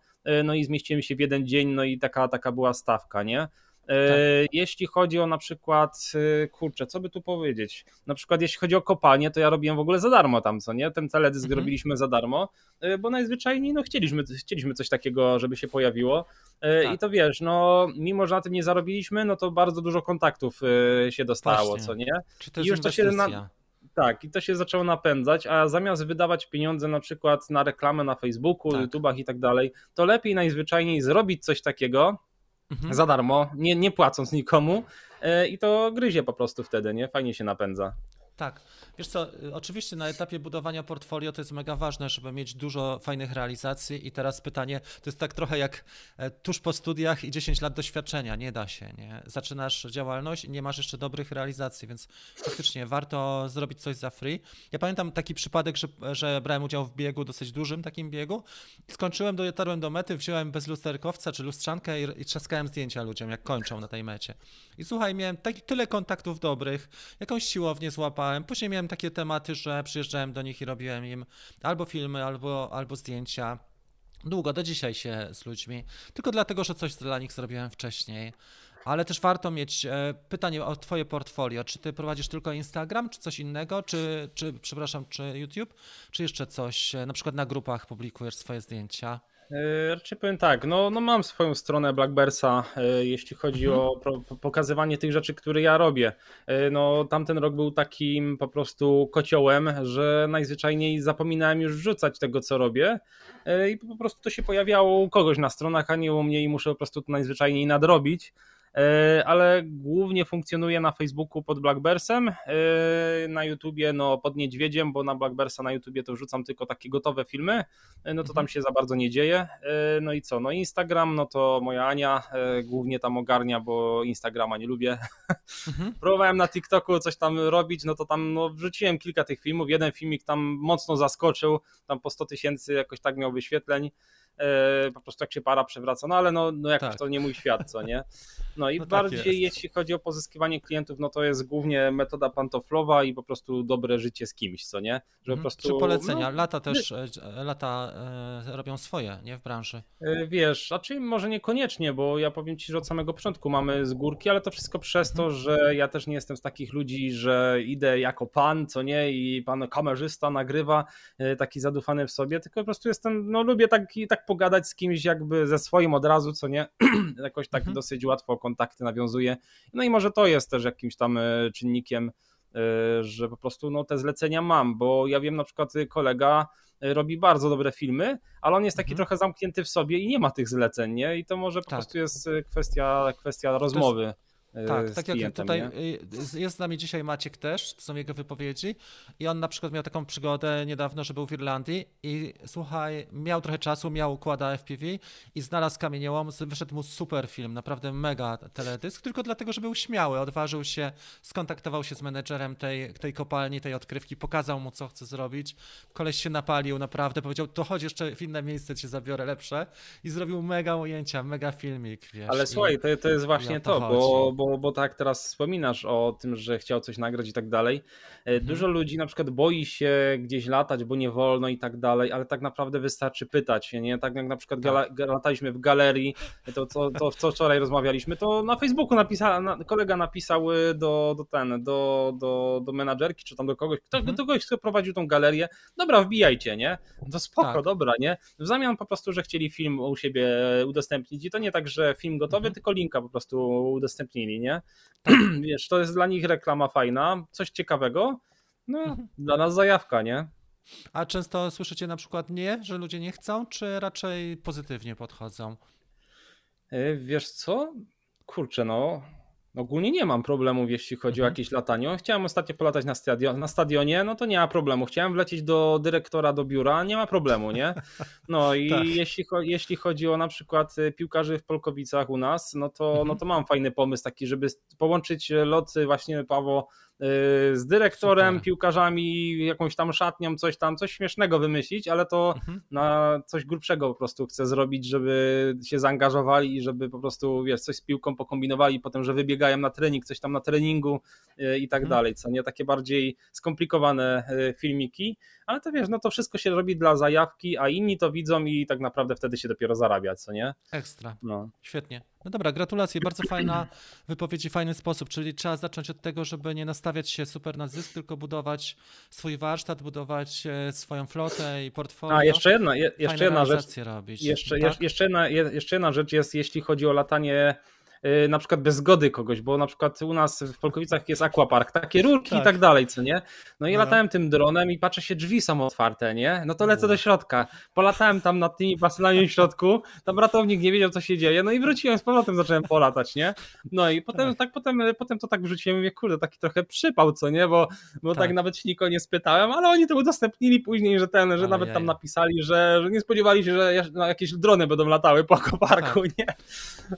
no i zmieściłem się w jeden dzień, no i taka, taka była stawka, nie? E, Tak. Jeśli chodzi o na przykład, e, kurczę, co by tu powiedzieć? Na przykład jeśli chodzi o kopalnię, to ja robiłem w ogóle za darmo tam, co nie? Ten teledysk Mhm. robiliśmy za darmo, e, bo najzwyczajniej no chcieliśmy, chcieliśmy coś takiego, żeby się pojawiło. Tak. I to wiesz, no mimo, że na tym nie zarobiliśmy, no to bardzo dużo kontaktów się dostało, Właśnie. co nie? Czy to I już to się na-? Tak, i to się zaczęło napędzać, a zamiast wydawać pieniądze na przykład na reklamę na Facebooku, Tak. YouTubach i tak dalej, to lepiej najzwyczajniej zrobić coś takiego Mhm. za darmo, nie, nie płacąc nikomu e, i to gryzie po prostu wtedy, nie? Fajnie się napędza. Tak. Wiesz co, y, oczywiście na etapie budowania portfolio to jest mega ważne, żeby mieć dużo fajnych realizacji i teraz pytanie, to jest tak trochę jak e, tuż po studiach i 10 lat doświadczenia, nie da się, nie? Zaczynasz działalność i nie masz jeszcze dobrych realizacji, więc faktycznie warto zrobić coś za free. Ja pamiętam taki przypadek, że, że brałem udział w biegu, dosyć dużym takim biegu, skończyłem, dotarłem do mety, wziąłem bez lusterkowca czy lustrzankę i, i trzaskałem zdjęcia ludziom, jak kończą na tej mecie. I słuchaj, miałem tak, tyle kontaktów dobrych, jakąś siłownię złapałem, nagrywałem. Później miałem takie tematy, że przyjeżdżałem do nich i robiłem im albo filmy, albo, albo zdjęcia. Długo, do dzisiaj się z ludźmi, tylko dlatego, że coś dla nich zrobiłem wcześniej. Ale też warto mieć e, pytanie o Twoje portfolio. Czy Ty prowadzisz tylko Instagram, czy coś innego, czy, czy przepraszam, czy YouTube, czy jeszcze coś, e, na przykład na grupach publikujesz swoje zdjęcia? E, raczej powiem tak, no, no mam swoją stronę Blackbersa, jeśli chodzi mhm. o pokazywanie tych rzeczy, które ja robię. No tamten rok był takim po prostu kociołem, że najzwyczajniej zapominałem już wrzucać tego, co robię i po prostu to się pojawiało u kogoś na stronach, a nie u mnie i muszę po prostu to najzwyczajniej nadrobić. E, ale głównie funkcjonuje na Facebooku pod Blackbersem, e, na YouTubie no pod Niedźwiedziem, bo na Blackbersa na YouTubie to wrzucam tylko takie gotowe filmy, e, no to tam mhm. się za bardzo nie dzieje. No i co, no Instagram, no to moja Ania głównie tam ogarnia, bo Instagrama nie lubię. Mhm. Próbowałem na TikToku coś tam robić, no to tam no, wrzuciłem kilka tych filmów, jeden filmik tam mocno zaskoczył, tam po 100 tysięcy jakoś tak miał wyświetleń, po prostu jak się para przewraca, no ale no, no jak tak. to nie mój świat, co nie? No i no tak bardziej tak jeśli chodzi o pozyskiwanie klientów, no to jest głównie metoda pantoflowa i po prostu dobre życie z kimś, co nie? Że mhm. po prostu, Czy polecenia, no, lata też, e, lata e, robią swoje, nie, w branży. Wiesz, a czy może niekoniecznie, bo ja powiem Ci, że od samego początku mamy z górki, ale to wszystko przez to, mhm. że ja też nie jestem z takich ludzi, że idę jako pan, co nie, i pan kamerzysta nagrywa, taki zadufany w sobie, tylko po prostu jestem, no lubię taki, tak pogadać z kimś jakby ze swoim od razu, co nie, jakoś tak mhm. dosyć łatwo kontakty nawiązuje. No i może to jest też jakimś tam e, czynnikiem, e, że po prostu no, te zlecenia mam, bo ja wiem na przykład kolega e, robi bardzo dobre filmy, ale on jest taki mhm. trochę zamknięty w sobie i nie ma tych zleceń, nie? I to może po tak. prostu jest kwestia, kwestia rozmowy. Tak, tak jak tutaj nie? Y, jest z nami dzisiaj Maciek też, to są jego wypowiedzi i on na przykład miał taką przygodę niedawno, że był w Irlandii i słuchaj, miał trochę czasu, miał układa FPV i znalazł kamieniołom, wyszedł mu super film, naprawdę mega teledysk, tylko dlatego, że był śmiały, odważył się, skontaktował się z menedżerem tej, tej kopalni, tej odkrywki, pokazał mu, co chce zrobić, koleś się napalił naprawdę, powiedział, to chodź jeszcze w inne miejsce, cię zabiorę lepsze i zrobił mega ujęcia, mega filmik, wiesz. Ale słuchaj, to, to jest właśnie to, bo, bo bo, tak teraz wspominasz o tym, że chciał coś nagrać i tak dalej. E, mhm. Dużo ludzi na przykład boi się gdzieś latać, bo nie wolno i tak dalej, ale tak naprawdę wystarczy pytać, nie? Tak jak na przykład tak. lataliśmy w galerii, to, to, to co wczoraj rozmawialiśmy, to na Facebooku napisał, na, kolega napisał y, do, do ten, do, do, do menadżerki, czy tam do kogoś, kto, mhm. do kogoś, kto prowadził tą galerię, dobra, wbijajcie, nie? To spoko, tak. dobra, nie? W zamian po prostu, że chcieli film u siebie udostępnić i to nie tak, że film gotowy, mhm. tylko linka po prostu udostępnili, nie? Tak. Wiesz, to jest dla nich reklama fajna, coś ciekawego, no mhm. dla nas zajawka, nie? A często słyszycie na przykład nie, że ludzie nie chcą, czy raczej pozytywnie podchodzą? E, wiesz co? Kurczę, no Ogólnie nie mam problemów, jeśli chodzi mhm. o jakieś latanie. Chciałem ostatnio polatać na, stadion, na stadionie, no to nie ma problemu. Chciałem wlecieć do dyrektora do biura, nie ma problemu, nie? No i tak. jeśli, jeśli chodzi o na przykład y, piłkarzy w Polkowicach u nas, no to, mhm. no to mam fajny pomysł taki, żeby połączyć loty właśnie Paweł z dyrektorem, Super. piłkarzami, jakąś tam szatnią, coś tam, coś śmiesznego wymyślić, ale to mhm. na coś grubszego po prostu chcę zrobić, żeby się zaangażowali i żeby po prostu, wiesz, coś z piłką pokombinowali, potem, że wybiegają na trening, coś tam na treningu y, i tak mhm. dalej, co nie, takie bardziej skomplikowane y, filmiki, ale to wiesz, no to wszystko się robi dla zajawki, a inni to widzą i tak naprawdę wtedy się dopiero zarabia, co nie? Ekstra, no. świetnie. No dobra, gratulacje, bardzo fajna wypowiedź i fajny sposób, czyli trzeba zacząć od tego, żeby nie nastawiać się super na zysk, tylko budować swój warsztat, budować e, swoją flotę i portfolio. A, jeszcze jedna, je, jeszcze jedna rzecz. Robić. Jeszcze, tak? jeszcze, jedna, jeszcze jedna rzecz jest, jeśli chodzi o latanie na przykład bez zgody kogoś, bo na przykład u nas w Polkowicach jest aquapark, takie rurki tak. i tak dalej, co nie? No i no. latałem tym dronem i patrzę się, drzwi są otwarte, nie? No to lecę do środka. Polatałem tam nad tymi basenami w środku, tam ratownik nie wiedział, co się dzieje, no i wróciłem z powrotem, zacząłem polatać, nie? No i potem tak, tak potem, potem to tak wrzuciłem mówię, kurde, taki trochę przypał, co nie? Bo, bo tak. tak nawet się nikogo nie spytałem, ale oni to udostępnili później, że ten, że ale nawet tam napisali, że, że nie spodziewali się, że jakieś drony będą latały po aquaparku, tak. nie?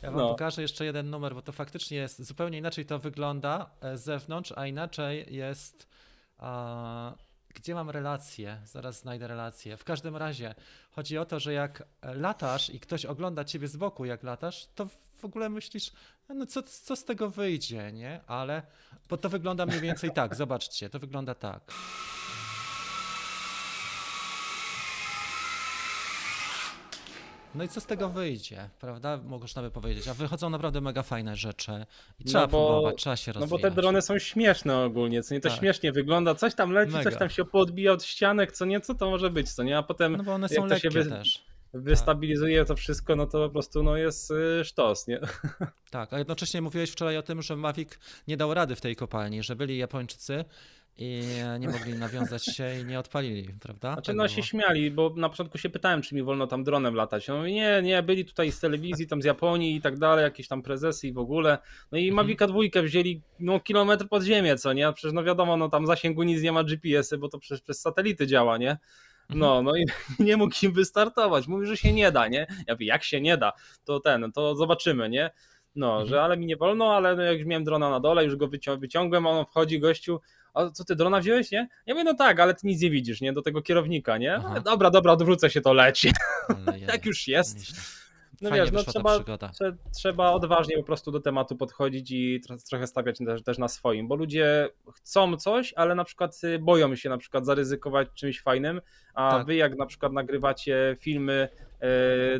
Ja wam no. pokażę jeszcze jeden jeden numer, bo to faktycznie jest zupełnie inaczej to wygląda z zewnątrz, a inaczej jest. A, Gdzie mam relacje? Zaraz znajdę relacje. W każdym razie chodzi o to, że jak latasz i ktoś ogląda ciebie z boku, jak latasz, to w ogóle myślisz, no co, co z tego wyjdzie, nie? Ale, bo to wygląda mniej więcej tak, zobaczcie, to wygląda tak. No i co z tego wyjdzie, prawda? Można by powiedzieć. A wychodzą naprawdę mega fajne rzeczy i trzeba No bo- próbować, trzeba się No rozwijać. bo te drony są śmieszne ogólnie, co nie to Tak. śmiesznie wygląda, coś tam leci, Mega. coś tam się poodbija od ścianek, co nie, co to może być, co nie, a potem No bo one jak są to lekkie się wy- też. wystabilizuje to wszystko, no to po prostu no jest y, sztos, nie? Tak, a jednocześnie mówiłeś wczoraj o tym, że Mavic nie dał rady w tej kopalni, że byli Japończycy i nie mogli nawiązać się i nie odpalili, prawda? Znaczy Tak no było. się śmiali, bo na początku się pytałem, czy mi wolno tam dronem latać. No nie, nie, byli tutaj z telewizji, tam z Japonii i tak dalej, jakieś tam prezesy i w ogóle. No i Mhm. Mavica dwójkę wzięli no kilometr pod ziemię, co nie? Przecież no wiadomo, no tam zasięgu nic nie ma GPS-y, bo to przecież przez satelity działa, nie? No, no i nie mógł im wystartować. Mówi, że się nie da, nie? Ja mówię, jak się nie da? To ten, to zobaczymy, nie? No, Mhm. że ale mi nie wolno, ale no jak już miałem drona na dole, już go wycią- wyciągłem, a on wchodzi, gościu, a co ty drona wziąłeś, nie? Ja mówię, no tak, ale ty nic nie widzisz, nie? Do tego kierownika, nie? Ale dobra, dobra, odwrócę się, to leci. Ale Jak już jest. No Fajnie wiesz, no trzeba, trze- trzeba odważnie po prostu do tematu podchodzić i tro- trochę stawiać też, też na swoim, bo ludzie chcą coś, ale na przykład y, boją się na przykład zaryzykować czymś fajnym, a Tak. wy jak na przykład nagrywacie filmy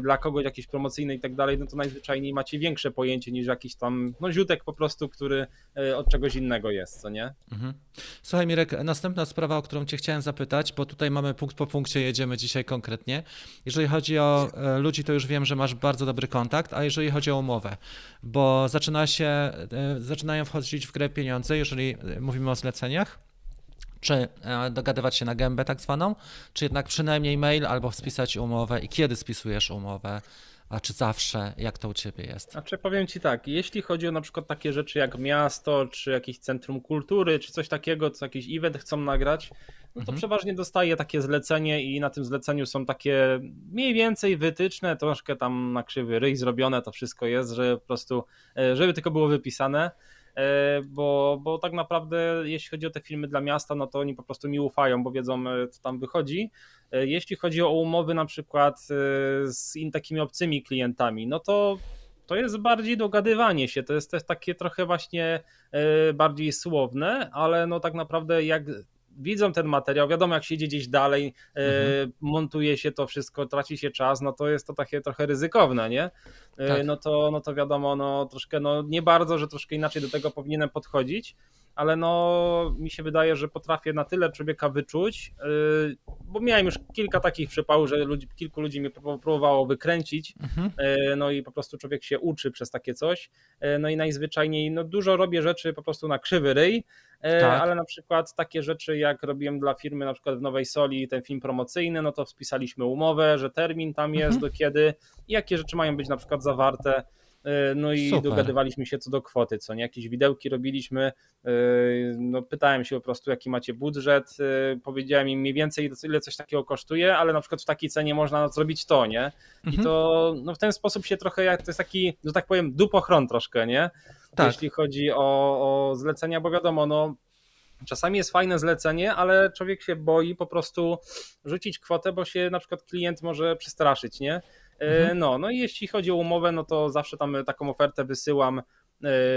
dla kogoś jakieś promocyjne i tak dalej, no to najzwyczajniej macie większe pojęcie niż jakiś tam no ziutek po prostu, który y, od czegoś innego jest, co nie? Mhm. Słuchaj Mirek, następna sprawa, o którą cię chciałem zapytać, bo tutaj mamy punkt po punkcie, jedziemy dzisiaj konkretnie. Jeżeli chodzi o e, ludzi, to już wiem, że masz bardzo dobry kontakt, a jeżeli chodzi o umowę, bo zaczyna się, e, zaczynają wchodzić w grę pieniądze, jeżeli e, mówimy o zleceniach, czy e, dogadywać się na gębę tak zwaną, czy jednak przynajmniej mail albo spisać umowę i kiedy spisujesz umowę, a czy zawsze, jak to u ciebie jest? Znaczy powiem ci tak, jeśli chodzi o na przykład takie rzeczy jak miasto, czy jakieś centrum kultury, czy coś takiego, co jakiś event chcą nagrać, no to Mhm. przeważnie dostaję takie zlecenie i na tym zleceniu są takie mniej więcej wytyczne, troszkę tam na krzywy ryj zrobione to wszystko jest, że po prostu, e, żeby tylko było wypisane, bo, bo tak naprawdę jeśli chodzi o te filmy dla miasta, no to oni po prostu mi ufają, bo wiedzą e, co tam wychodzi. E, Jeśli chodzi o umowy na przykład e, z takimi obcymi klientami, no to to jest bardziej dogadywanie się, to jest też takie trochę właśnie e, bardziej słowne, ale no tak naprawdę jak widzą ten materiał, wiadomo jak się idzie gdzieś dalej, e, Mhm. montuje się to wszystko, traci się czas, no to jest to takie trochę ryzykowne, nie? E, Tak. No, to, no to wiadomo, no troszkę, no nie bardzo, że troszkę inaczej do tego powinienem podchodzić, ale no mi się wydaje, że potrafię na tyle człowieka wyczuć, yy, bo miałem już kilka takich przypałów, że ludzi, kilku ludzi mnie pró- próbowało wykręcić, Mhm. yy, no i po prostu człowiek się uczy przez takie coś, yy, no i najzwyczajniej, no dużo robię rzeczy po prostu na krzywy ryj, Tak. ale na przykład takie rzeczy jak robiłem dla firmy na przykład w Nowej Soli ten film promocyjny, no to spisaliśmy umowę, że termin tam jest, Mhm. do kiedy i jakie rzeczy mają być na przykład zawarte, no i Super. dogadywaliśmy się co do kwoty, co nie, jakieś widełki robiliśmy, Yy, no, pytałem się po prostu, jaki macie budżet. yy, Powiedziałem im mniej więcej, ile coś takiego kosztuje, ale na przykład w takiej cenie można zrobić to, nie? I Mhm. to no, w ten sposób się trochę, jak to jest taki, że tak powiem, dupochron troszkę, nie? Tak. Jeśli chodzi o, o zlecenia, bo wiadomo, no. Czasami jest fajne zlecenie, ale człowiek się boi po prostu rzucić kwotę, bo się na przykład klient może przestraszyć, nie? E, Mhm. No, no i jeśli chodzi o umowę, no to zawsze tam taką ofertę wysyłam, e,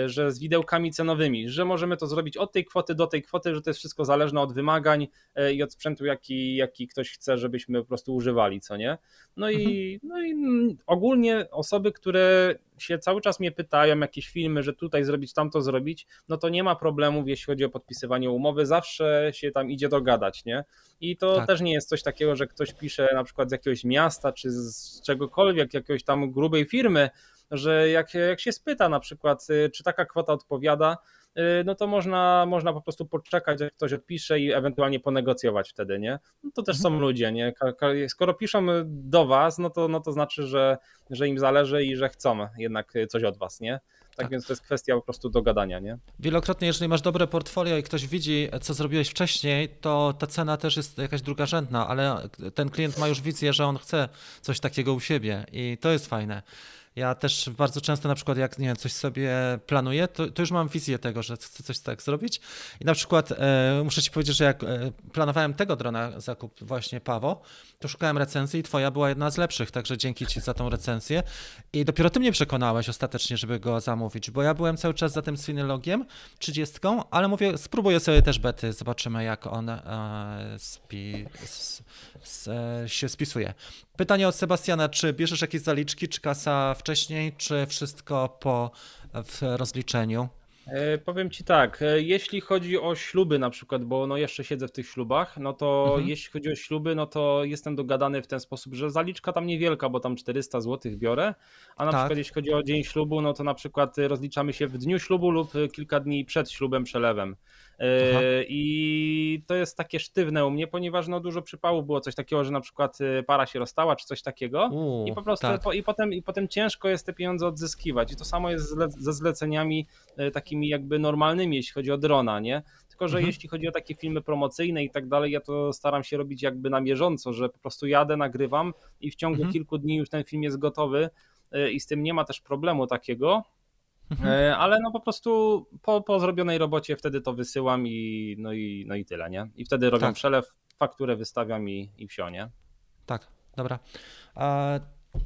że z widełkami cenowymi, że możemy to zrobić od tej kwoty do tej kwoty, że to jest wszystko zależne od wymagań e, i od sprzętu, jaki, jaki ktoś chce, żebyśmy po prostu używali, co nie? No i, no i mm, ogólnie osoby, które się cały czas mnie pytają, jakieś filmy, że tutaj zrobić, tamto zrobić, no to nie ma problemów, jeśli chodzi o podpisywanie umowy, zawsze się tam idzie dogadać, nie? I to Tak. też nie jest coś takiego, że ktoś pisze na przykład z jakiegoś miasta, czy z czegokolwiek, jakiejś tam grubej firmy, że jak, jak się spyta na przykład, y, czy taka kwota odpowiada, y, no to można, można po prostu poczekać, jak ktoś odpisze i ewentualnie ponegocjować wtedy, nie? No to też są ludzie, nie? Skoro piszą do was, no to, no to znaczy, że, że im zależy i że chcą jednak coś od was, nie? Tak, Tak. więc to jest kwestia po prostu dogadania, nie? Wielokrotnie, jeżeli masz dobre portfolio i ktoś widzi, co zrobiłeś wcześniej, to ta cena też jest jakaś drugorzędna, ale ten klient ma już wizję, że on chce coś takiego u siebie i to jest fajne. Ja też bardzo często na przykład jak nie wiem, coś sobie planuję, to, to już mam wizję tego, że chcę coś tak zrobić. I na przykład e, muszę ci powiedzieć, że jak e, planowałem tego drona zakup właśnie Pawo, to szukałem recenzji i twoja była jedna z lepszych, także dzięki ci za tą recenzję. I dopiero ty mnie przekonałeś ostatecznie, żeby go zamówić, bo ja byłem cały czas za tym Synylogiem 30, ale mówię, spróbuję sobie też bety, zobaczymy jak on e, spi, s, s, e, się spisuje. Pytanie od Sebastiana, czy bierzesz jakieś zaliczki, czy kasa wcześniej, czy wszystko po w rozliczeniu? E, powiem ci tak, e, jeśli chodzi o śluby na przykład, bo no jeszcze siedzę w tych ślubach, no to mhm. jeśli chodzi o śluby, no to jestem dogadany w ten sposób, że zaliczka tam niewielka, bo tam 400 zł biorę, a na tak. przykład jeśli chodzi o dzień ślubu, no to na przykład rozliczamy się w dniu ślubu lub kilka dni przed ślubem przelewem. Aha. E, I to jest takie sztywne u mnie, ponieważ no dużo przypałów było coś takiego, że na przykład y, para się rozstała czy coś takiego U, i po prostu tak. po, i, potem, i potem ciężko jest te pieniądze odzyskiwać. I to samo jest ze zleceniami y, takimi jakby normalnymi, jeśli chodzi o drona, nie? Tylko, że mhm. jeśli chodzi o takie filmy promocyjne i tak dalej, ja to staram się robić jakby na bieżąco, że po prostu jadę, nagrywam i w ciągu mhm. kilku dni już ten film jest gotowy y, i z tym nie ma też problemu takiego. Mhm. E, ale no po prostu po, po zrobionej robocie wtedy to wysyłam i no i, no i tyle, nie? I wtedy robię tak. przelew, fakturę wystawiam i, i wsio, nie? Tak, dobra.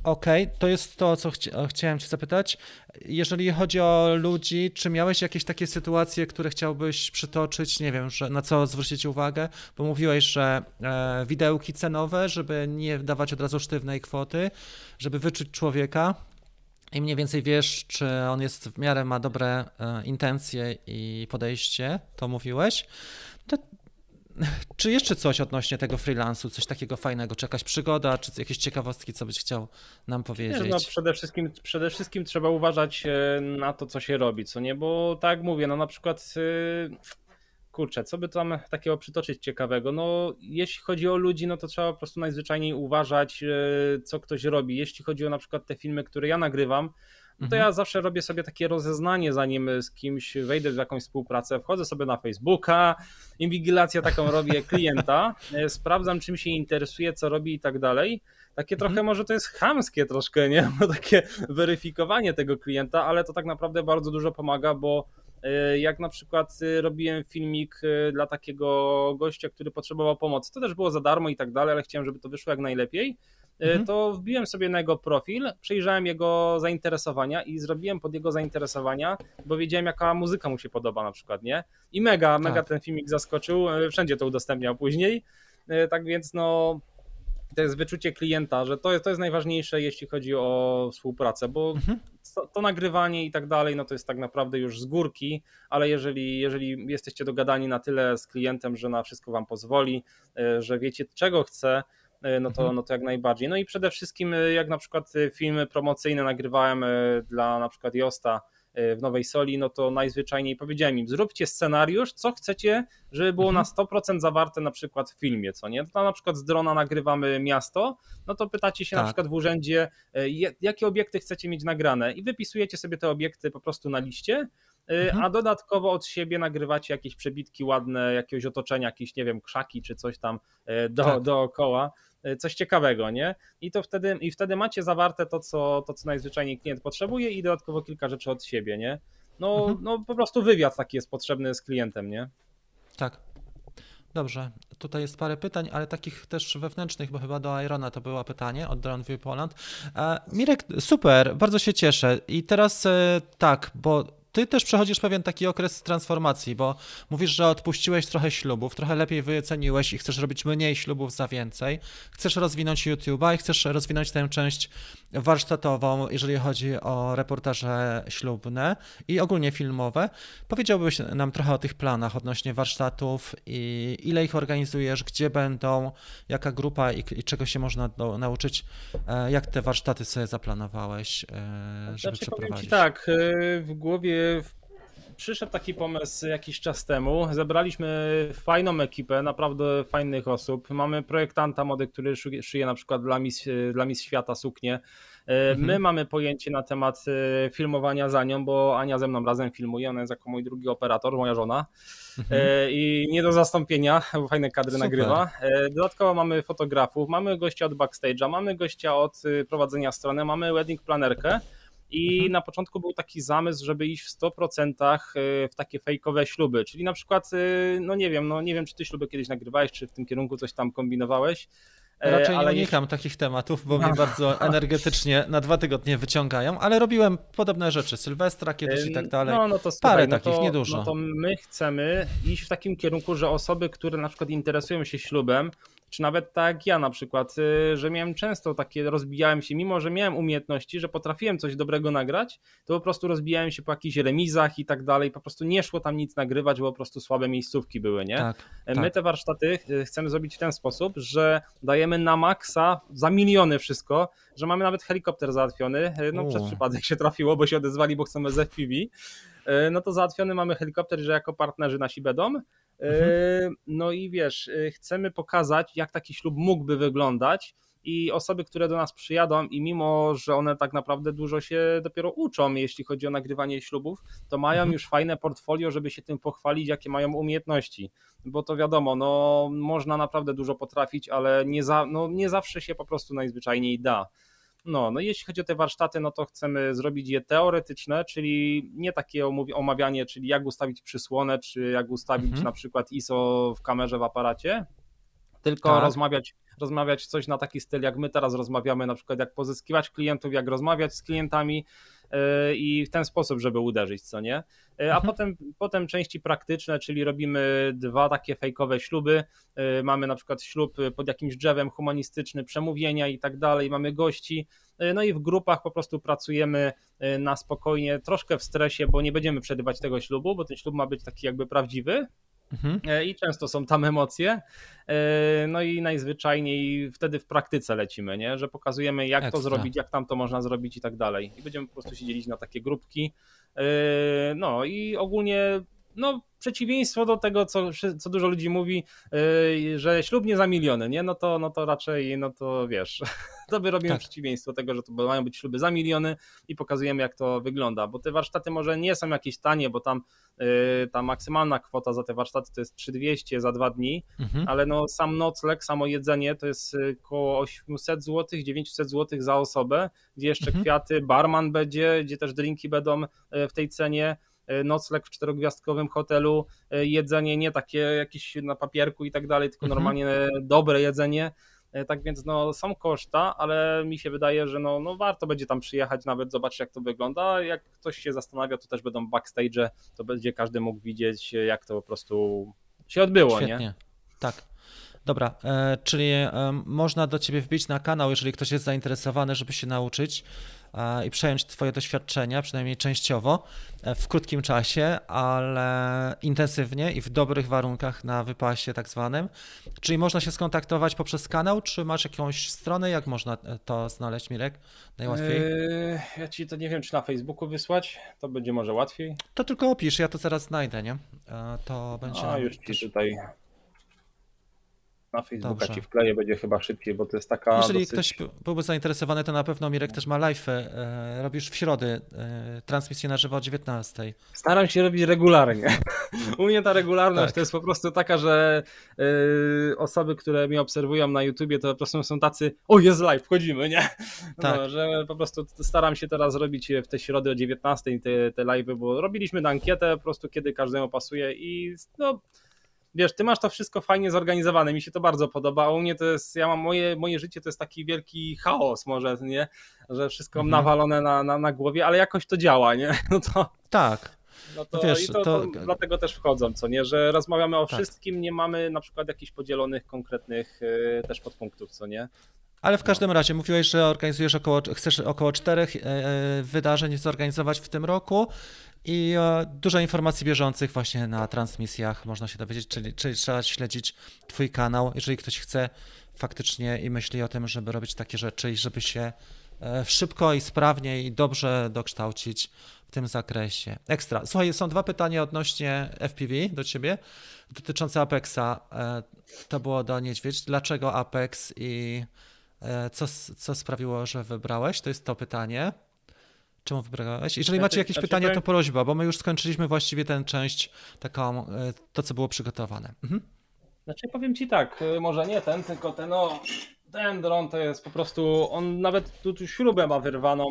Okej, okay, to jest to, co chci chciałem Cię zapytać. Jeżeli chodzi o ludzi, czy miałeś jakieś takie sytuacje, które chciałbyś przytoczyć? Nie wiem, że na co zwrócić uwagę, bo mówiłeś, że e, widełki cenowe, żeby nie dawać od razu sztywnej kwoty, żeby wyczuć człowieka i mniej więcej wiesz, czy on jest w miarę ma dobre e, intencje i podejście, to mówiłeś. To, czy jeszcze coś odnośnie tego freelansu, coś takiego fajnego, czy jakaś przygoda, czy jakieś ciekawostki, co byś chciał nam powiedzieć? no, przede, wszystkim, przede wszystkim trzeba uważać e, na to, co się robi, co nie, bo tak mówię, no na przykład e, kurczę, co by tam takiego przytoczyć ciekawego? No, jeśli chodzi o ludzi, no to trzeba po prostu najzwyczajniej uważać, e, co ktoś robi. Jeśli chodzi o na przykład te filmy, które ja nagrywam, no to mhm. ja zawsze robię sobie takie rozeznanie, zanim z kimś wejdę w jakąś współpracę. Wchodzę sobie na Facebooka, inwigilację taką robię klienta, e, sprawdzam, czym się interesuje, co robi i tak dalej. Takie trochę mhm. może to jest chamskie troszkę, nie? No, takie weryfikowanie tego klienta, ale to tak naprawdę bardzo dużo pomaga, bo jak na przykład e, robiłem filmik e, dla takiego gościa, który potrzebował pomocy, to też było za darmo i tak dalej, ale chciałem, żeby to wyszło jak najlepiej. Mhm. To wbiłem sobie na jego profil, przejrzałem jego zainteresowania i zrobiłem pod jego zainteresowania, bo wiedziałem, jaka muzyka mu się podoba na przykład, nie? I mega, mega tak. ten filmik zaskoczył, wszędzie to udostępniał później. Tak więc no, to jest wyczucie klienta, że to jest, to jest najważniejsze, jeśli chodzi o współpracę, bo mhm. To, to, nagrywanie i tak dalej, no to jest tak naprawdę już z górki, ale jeżeli, jeżeli jesteście dogadani na tyle z klientem, że na wszystko wam pozwoli, e, że wiecie czego chce, e, no to, mhm. no to jak najbardziej. No i przede wszystkim, e, jak na przykład filmy promocyjne nagrywałem dla na przykład Josta, w Nowej Soli, no to najzwyczajniej powiedziałem im, zróbcie scenariusz, co chcecie, żeby było mhm. na 100% zawarte na przykład w filmie, co nie? To na przykład z drona nagrywamy miasto, no to pytacie się tak. na przykład w urzędzie, e, jakie obiekty chcecie mieć nagrane i wypisujecie sobie te obiekty po prostu na liście, e, mhm. a dodatkowo od siebie nagrywacie jakieś przebitki ładne, jakiegoś otoczenia, jakieś, nie wiem, krzaki czy coś tam e, do, tak. dookoła, E, coś ciekawego, nie? I to wtedy, i wtedy macie zawarte to co, to, co najzwyczajniej klient potrzebuje i dodatkowo kilka rzeczy od siebie, nie? No, mhm. no po prostu wywiad taki jest potrzebny z klientem, nie? Tak. Dobrze, tutaj jest parę pytań, ale takich też wewnętrznych, bo chyba do Irona to było pytanie od Drone View Poland. E, Mirek, super, bardzo się cieszę. I teraz e, tak, bo ty też przechodzisz pewien taki okres transformacji, bo mówisz, że odpuściłeś trochę ślubów, trochę lepiej wyceniłeś i chcesz robić mniej ślubów za więcej. Chcesz rozwinąć YouTube'a i chcesz rozwinąć tę część warsztatową, jeżeli chodzi o reportaże ślubne i ogólnie filmowe. Powiedziałbyś nam trochę o tych planach odnośnie warsztatów i ile ich organizujesz, gdzie będą, jaka grupa i, i czego się można do, nauczyć, e, jak te warsztaty sobie zaplanowałeś, e, żeby znaczy, przeprowadzić? tak, e, w głowie przyszedł taki pomysł jakiś czas temu. Zebraliśmy fajną ekipę, naprawdę fajnych osób. Mamy projektanta mody, który szyje na przykład dla Miss, dla Miss Świata suknie. My mhm. mamy pojęcie na temat filmowania za nią, bo Ania ze mną razem filmuje, ona jest jako mój drugi operator, moja żona. Mhm. I nie do zastąpienia, bo fajne kadry Super. nagrywa. Dodatkowo mamy fotografów, mamy gościa od backstage'a, mamy gościa od prowadzenia strony, mamy wedding planerkę. I mhm. na początku był taki zamysł, żeby iść w 100% y, w takie fejkowe śluby, czyli na przykład, y, no nie wiem, no nie wiem, czy ty śluby kiedyś nagrywałeś, czy w tym kierunku coś tam kombinowałeś. E, Raczej ale unikam jeśli... takich tematów, bo mnie bardzo energetycznie na dwa tygodnie wyciągają, ale robiłem podobne rzeczy, Sylwestra kiedyś i tak dalej. No, no to słuchaj, Parę no takich, to, niedużo. No to my chcemy iść w takim kierunku, że osoby, które na przykład interesują się ślubem, czy nawet tak jak ja na przykład, y, że miałem często takie, rozbijałem się, mimo że miałem umiejętności, że potrafiłem coś dobrego nagrać, to po prostu rozbijałem się po jakichś remizach i tak dalej, po prostu nie szło tam nic nagrywać, bo po prostu słabe miejscówki były, nie? Tak, My tak. te warsztaty y, chcemy zrobić w ten sposób, że dajemy na maksa za miliony wszystko, że mamy nawet helikopter załatwiony, y, no U. przez przypadek się trafiło, bo się odezwali, bo chcemy z FPV, no to załatwiony mamy helikopter, że jako partnerzy nasi będą, Mhm. No i wiesz, y, chcemy pokazać, jak taki ślub mógłby wyglądać. I osoby, które do nas przyjadą, i mimo, że one tak naprawdę dużo się dopiero uczą, jeśli chodzi o nagrywanie ślubów, to mają mhm. już fajne portfolio, żeby się tym pochwalić, jakie mają umiejętności. Bo to wiadomo, no, można naprawdę dużo potrafić, ale nie, za, no, nie zawsze się po prostu najzwyczajniej da. No, no jeśli chodzi o te warsztaty, no to chcemy zrobić je teoretyczne, czyli nie takie omawianie, czyli jak ustawić przysłonę, czy jak ustawić mhm. na przykład ISO w kamerze w aparacie, tylko tak. rozmawiać, rozmawiać coś na taki styl, jak my teraz rozmawiamy, na przykład jak pozyskiwać klientów, jak rozmawiać z klientami, i w ten sposób, żeby uderzyć, co nie? E, a mhm. potem, potem części praktyczne, czyli robimy dwa takie fejkowe śluby. E, mamy na przykład ślub pod jakimś drzewem humanistyczny, przemówienia i tak dalej, mamy gości. No i w grupach po prostu pracujemy na spokojnie, troszkę w stresie, bo nie będziemy przerywać tego ślubu, bo ten ślub ma być taki jakby prawdziwy, Mhm. E, I często są tam emocje. E, no i najzwyczajniej wtedy w praktyce lecimy, nie? że pokazujemy, jak Ekstra. to zrobić, jak tam to można zrobić i tak dalej. I będziemy po prostu się dzielić na takie grupki. E, no i ogólnie no, przeciwieństwo do tego, co, co dużo ludzi mówi, yy, że ślub nie za miliony, nie? No to, no to raczej, no to wiesz, to by robimy tak. przeciwieństwo tego, że to mają być śluby za miliony i pokazujemy, jak to wygląda, bo te warsztaty może nie są jakieś tanie, bo tam yy, ta maksymalna kwota za te warsztaty to jest 3200 za dwa dni, mhm. ale no sam nocleg, samo jedzenie to jest około 800 zł, 900 zł za osobę, gdzie jeszcze mhm. kwiaty, barman będzie, gdzie też drinki będą yy, w tej cenie, nocleg w czterogwiazdkowym hotelu, e, jedzenie nie takie jakieś na papierku i tak dalej, tylko mhm. normalnie dobre jedzenie. E, tak więc no, są koszta, ale mi się wydaje, że no, no warto będzie tam przyjechać, nawet zobaczyć jak to wygląda. Jak ktoś się zastanawia, to też będą backstage, to będzie każdy mógł widzieć, jak to po prostu się odbyło. Świetnie. Nie? Tak. Dobra, e, czyli e, można do ciebie wbić na kanał, jeżeli ktoś jest zainteresowany, żeby się nauczyć i przejąć Twoje doświadczenia, przynajmniej częściowo, e, w krótkim czasie, ale intensywnie i w dobrych warunkach na wypasie tak zwanym. Czyli można się skontaktować poprzez kanał, czy masz jakąś stronę? Jak można e, to znaleźć, Mirek? Najłatwiej? Eee, ja ci to nie wiem, czy na Facebooku wysłać, to będzie może łatwiej. To tylko opisz, ja to zaraz znajdę, nie? E, to będzie. A już ci tutaj na Facebooka Dobrze. ci wkleję, będzie chyba szybciej, bo to jest taka. Jeżeli dosyć... ktoś byłby zainteresowany, to na pewno Mirek też ma live. E, robisz w środę e, transmisję na żywo o 19. Staram się robić regularnie. U mnie ta regularność tak. to jest po prostu taka, że e, osoby, które mnie obserwują na YouTubie, to po prostu są tacy, o jest live, wchodzimy, nie? No, tak. że po prostu staram się teraz robić w te środy o 19 te, te live, bo robiliśmy na ankietę po prostu, kiedy każdemu pasuje i no wiesz, ty masz to wszystko fajnie zorganizowane, mi się to bardzo podoba, a u mnie to jest, ja mam moje, moje życie to jest taki wielki chaos może, nie, że wszystko mhm. nawalone na, na, na głowie, ale jakoś to działa, nie, no to... Tak. No to, wiesz, to, to, to, dlatego też wchodzą, co nie, że rozmawiamy o tak. wszystkim, nie mamy na przykład jakichś podzielonych konkretnych y, też podpunktów, co nie. Ale w każdym razie mówiłeś, że organizujesz około, chcesz około czterech e, e, wydarzeń zorganizować w tym roku i e, dużo informacji bieżących właśnie na transmisjach można się dowiedzieć, czyli, czyli trzeba śledzić Twój kanał, jeżeli ktoś chce faktycznie i myśli o tym, żeby robić takie rzeczy i żeby się e, szybko i sprawnie i dobrze dokształcić w tym zakresie. Ekstra. Słuchaj, są dwa pytania odnośnie FPV do ciebie dotyczące Apexa. E, to było do Niedźwiedź. Dlaczego Apex i co, co sprawiło, że wybrałeś? To jest to pytanie. Czemu wybrałeś? Jeżeli macie jakieś znaczy, pytania, to prośba, bo my już skończyliśmy właściwie tę część, taką, e, to co było przygotowane. Mhm. Znaczy powiem ci tak, y, może nie ten, tylko ten o, ten dron to jest po prostu, on nawet tu, tu śrubę ma wyrwaną.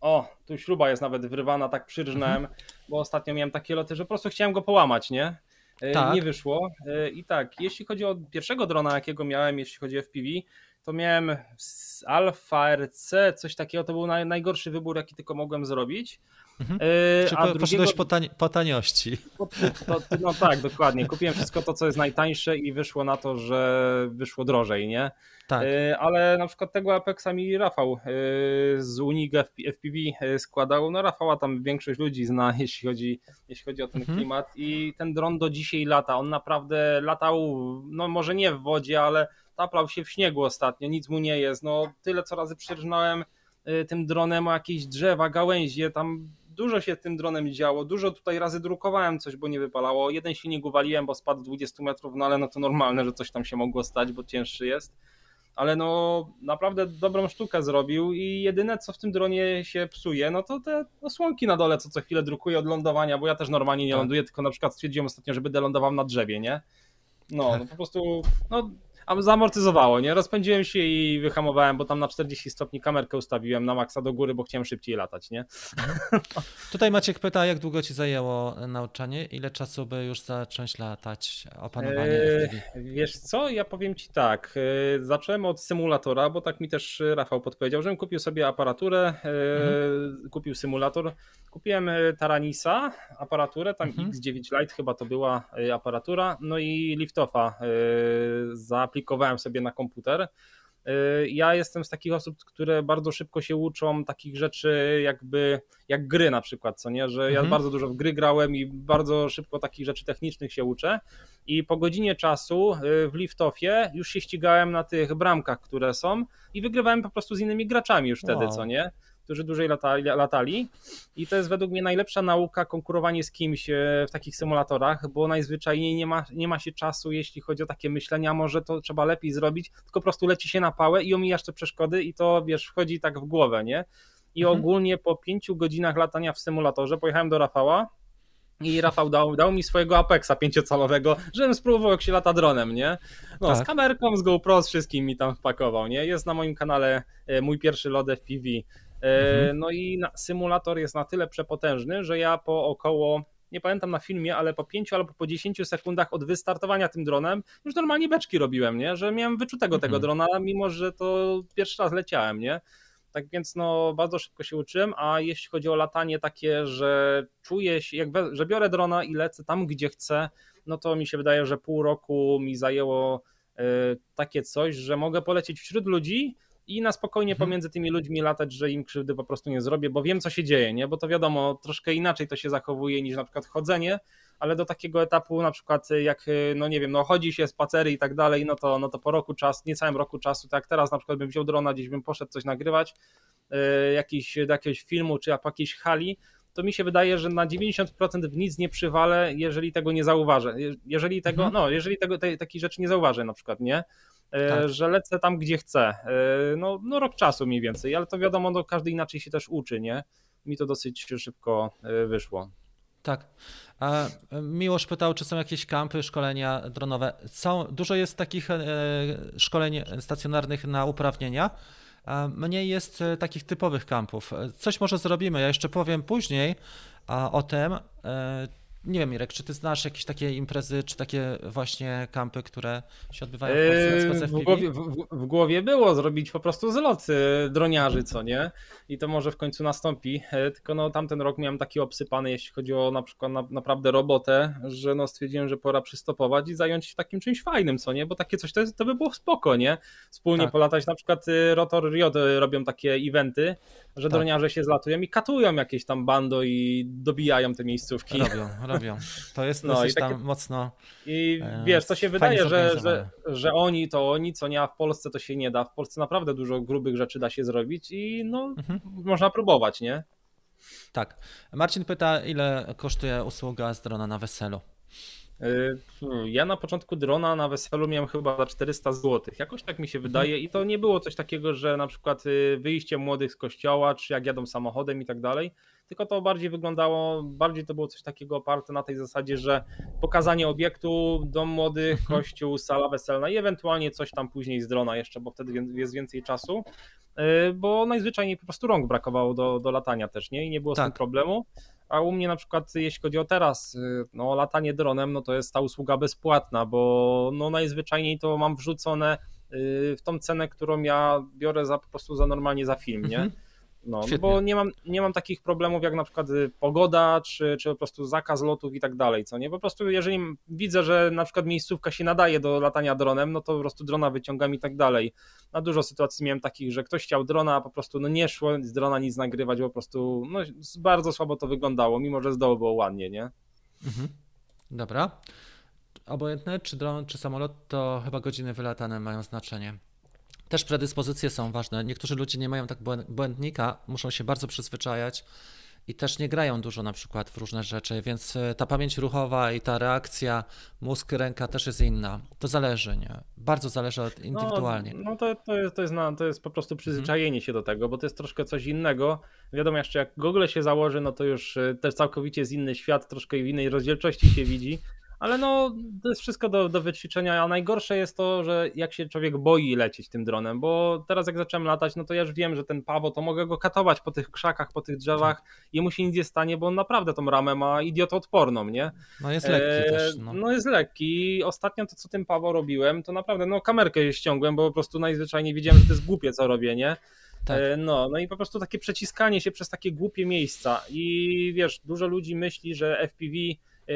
O, tu śruba jest nawet wyrwana, tak przyrżnąłem, bo ostatnio miałem takie loty, że po prostu chciałem go połamać, nie? Y, Tak. Nie wyszło. I tak, jeśli chodzi o pierwszego drona, jakiego miałem, jeśli chodzi o FPV, to miałem z Alpha RC, coś takiego, to był naj, najgorszy wybór, jaki tylko mogłem zrobić. Mhm. Y, Czy po, drugiego- poszedłeś po, po taniości? to, to, no tak, dokładnie. Kupiłem wszystko to, co jest najtańsze i wyszło na to, że wyszło drożej, nie? Tak. Y, Ale na przykład tego Apexa mi Rafał y, z Unig FP- FPV składał. No Rafała tam większość ludzi zna, jeśli chodzi, jeśli chodzi o ten Mhm. klimat i ten dron do dzisiaj lata. On naprawdę latał, no może nie w wodzie, ale taplał się w śniegu ostatnio, nic mu nie jest. No tyle co razy przyrżnąłem y, tym dronem o jakieś drzewa, gałęzie, tam dużo się tym dronem działo, dużo tutaj razy drukowałem coś, bo nie wypalało. Jeden silnik uwaliłem, bo spadł 20 metrów, no ale no to normalne, że coś tam się mogło stać, bo cięższy jest. Ale no naprawdę dobrą sztukę zrobił i jedyne co w tym dronie się psuje, no to te osłonki na dole, co co chwilę drukuję od lądowania, bo ja też normalnie nie Tak. ląduję, tylko na przykład stwierdziłem ostatnio, że będę lądował na drzewie, nie? No, no po prostu, no a zamortyzowało, nie? Rozpędziłem się i wyhamowałem, bo tam na 40 stopni kamerkę ustawiłem na maksa do góry, bo chciałem szybciej latać, nie? Tutaj Maciek pyta, jak długo ci zajęło nauczanie? Ile czasu, by już zacząć latać opanowanie Eee? Wiesz co, ja powiem ci tak, e, zacząłem od symulatora, bo tak mi też Rafał podpowiedział, żebym kupił sobie aparaturę, e, kupił symulator, kupiłem e, Taranisa, aparaturę, tam Mhm. X9 Lite chyba to była e, aparatura, no i Liftoffa e, zaaplikowałem sobie na komputer. E, Ja jestem z takich osób, które bardzo szybko się uczą takich rzeczy jakby jak gry na przykład, co nie, że ja Mhm. bardzo dużo w gry grałem i bardzo szybko takich rzeczy technicznych się uczę i po godzinie czasu y, w Liftoffie już się ścigałem na tych bramkach, które są i wygrywałem po prostu z innymi graczami już wtedy, Wow. co nie? Którzy dłużej latali, latali. I to jest według mnie najlepsza nauka konkurowanie z kimś e, w takich symulatorach, bo najzwyczajniej nie ma, nie ma się czasu, jeśli chodzi o takie myślenia, może to trzeba lepiej zrobić, tylko po prostu leci się na pałę i omijasz te przeszkody i to wiesz, wchodzi tak w głowę, nie? I Mhm. ogólnie po pięciu godzinach latania w symulatorze pojechałem do Rafała i Rafał dał, dał mi swojego Apexa pięciocalowego, żebym spróbował jak się lata dronem, nie? No, Tak. z kamerką, z GoPro, z wszystkim mi tam wpakował, nie? Jest na moim kanale e, mój pierwszy lot FPV. E, Mhm. No i na, symulator jest na tyle przepotężny, że ja po około, nie pamiętam na filmie, ale po 5 albo po 10 sekundach od wystartowania tym dronem już normalnie beczki robiłem, nie? Że miałem wyczutego tego Mhm. drona, mimo że to pierwszy raz leciałem, nie? Tak więc no bardzo szybko się uczyłem, a jeśli chodzi o latanie takie, że czuję się, jak we, że biorę drona i lecę tam, gdzie chcę, no to mi się wydaje, że pół roku mi zajęło e, takie coś, że mogę polecieć wśród ludzi i na spokojnie Mhm. pomiędzy tymi ludźmi latać, że im krzywdy po prostu nie zrobię, bo wiem co się dzieje, nie? Bo to wiadomo, troszkę inaczej to się zachowuje niż na przykład chodzenie, ale do takiego etapu na przykład jak, no nie wiem, no chodzi się, spacery i tak dalej, no to, no to po roku czasu, niecałym roku czasu, tak teraz na przykład bym wziął drona, gdzieś bym poszedł coś nagrywać, e, jakiś, do jakiegoś filmu czy po jakiejś hali, to mi się wydaje, że na 90% w nic nie przywalę, jeżeli tego nie zauważę. Je- Jeżeli tego, Mhm. no, jeżeli tego, tej, takiej rzeczy nie zauważę na przykład, nie? E, Tak. Że lecę tam, gdzie chcę. E, No, no rok czasu mniej więcej, ale to wiadomo, no, każdy inaczej się też uczy, nie? Mi to dosyć szybko e, wyszło. Tak. A Miłosz pytał, czy są jakieś kampy, szkolenia dronowe. Są, dużo jest takich szkoleń stacjonarnych na uprawnienia. Mniej jest takich typowych kampów. Coś może zrobimy. Ja jeszcze powiem później o tym. Nie wiem, Mirek, czy ty znasz jakieś takie imprezy, czy takie właśnie kampy, które się odbywają w Polsce, na przykład W głowie, w, w- głowie było zrobić po prostu zlot droniarzy, co nie? I to może w końcu nastąpi. E, Tylko no tamten rok miałem taki obsypany, jeśli chodzi o na przykład na, naprawdę robotę, że no stwierdziłem, że pora przystopować i zająć się takim czymś fajnym, co nie? Bo takie coś to, jest, to by było spoko, nie? Wspólnie Tak. polatać. Na przykład e, Rotor Riot e, robią takie eventy, że Tak. droniarze się zlatują i katują jakieś tam bando i dobijają te miejscówki. Robią, robią. Robią. To jest no, dosyć takie... tam mocno. I e, wiesz, to się wydaje, że, że, że oni to oni, co nie, a w Polsce to się nie da. W Polsce naprawdę dużo grubych rzeczy da się zrobić i no, mhm. można próbować, nie? Tak. Marcin pyta, ile kosztuje usługa z drona na weselu? Y, ja na początku drona na weselu miałem chyba za 400 zł. Jakoś tak mi się mhm. wydaje i to nie było coś takiego, że na przykład y, wyjście młodych z kościoła, czy jak jadą samochodem i tak dalej, tylko to bardziej wyglądało, bardziej to było coś takiego oparte na tej zasadzie, że pokazanie obiektu, dom młodych, mhm. kościół, sala weselna i ewentualnie coś tam później z drona jeszcze, bo wtedy jest więcej czasu, y, bo najzwyczajniej po prostu rąk brakowało do, do latania też, nie? I nie było tak. z tym tak. problemu. A u mnie na przykład, jeśli chodzi o teraz, y, no latanie dronem, no to jest ta usługa bezpłatna, bo no najzwyczajniej to mam wrzucone y, w tą cenę, którą ja biorę za po prostu za normalnie za film, nie? Mhm. No, no, bo nie mam, nie mam takich problemów jak na przykład y, pogoda, czy, czy po prostu zakaz lotów i tak dalej, co nie? Po prostu jeżeli widzę, że na przykład miejscówka się nadaje do latania dronem, no to po prostu drona wyciągam i tak dalej. Na dużo sytuacji miałem takich, że ktoś chciał drona, a po prostu no nie szło z drona nic nagrywać, bo po prostu no, bardzo słabo to wyglądało, mimo że z dołu było ładnie, nie? Mhm. Dobra. Obojętne, czy dron, czy samolot, to chyba godziny wylatane mają znaczenie. Też predyspozycje są ważne. Niektórzy ludzie nie mają tak błędnika, muszą się bardzo przyzwyczajać i też nie grają dużo na przykład w różne rzeczy, więc e, ta pamięć ruchowa i ta reakcja mózg, ręka też jest inna. To zależy, nie? Bardzo zależy od indywidualnie. No, no to, to, jest, to, jest na, to jest po prostu przyzwyczajenie mhm. się do tego, bo to jest troszkę coś innego. Wiadomo, jeszcze jak Google się założy, no to już e, też całkowicie jest inny świat, troszkę w innej rozdzielczości się widzi. Ale no, to jest wszystko do, do wyćwiczenia, a najgorsze jest to, że jak się człowiek boi lecieć tym dronem, bo teraz jak zacząłem latać, no to ja już wiem, że ten Pawo, to mogę go katować po tych krzakach, po tych drzewach, tak. jemu się nic nie stanie, bo on naprawdę tą ramę ma idiotoodporną, nie? No jest lekki e, też. No. no. jest lekki. Ostatnio to, co tym Pawo robiłem, to naprawdę, no kamerkę ściągłem, bo po prostu najzwyczajniej widziałem, że to jest głupie, co robię, nie? Tak. E, no, no i po prostu takie przeciskanie się przez takie głupie miejsca i wiesz, dużo ludzi myśli, że FPV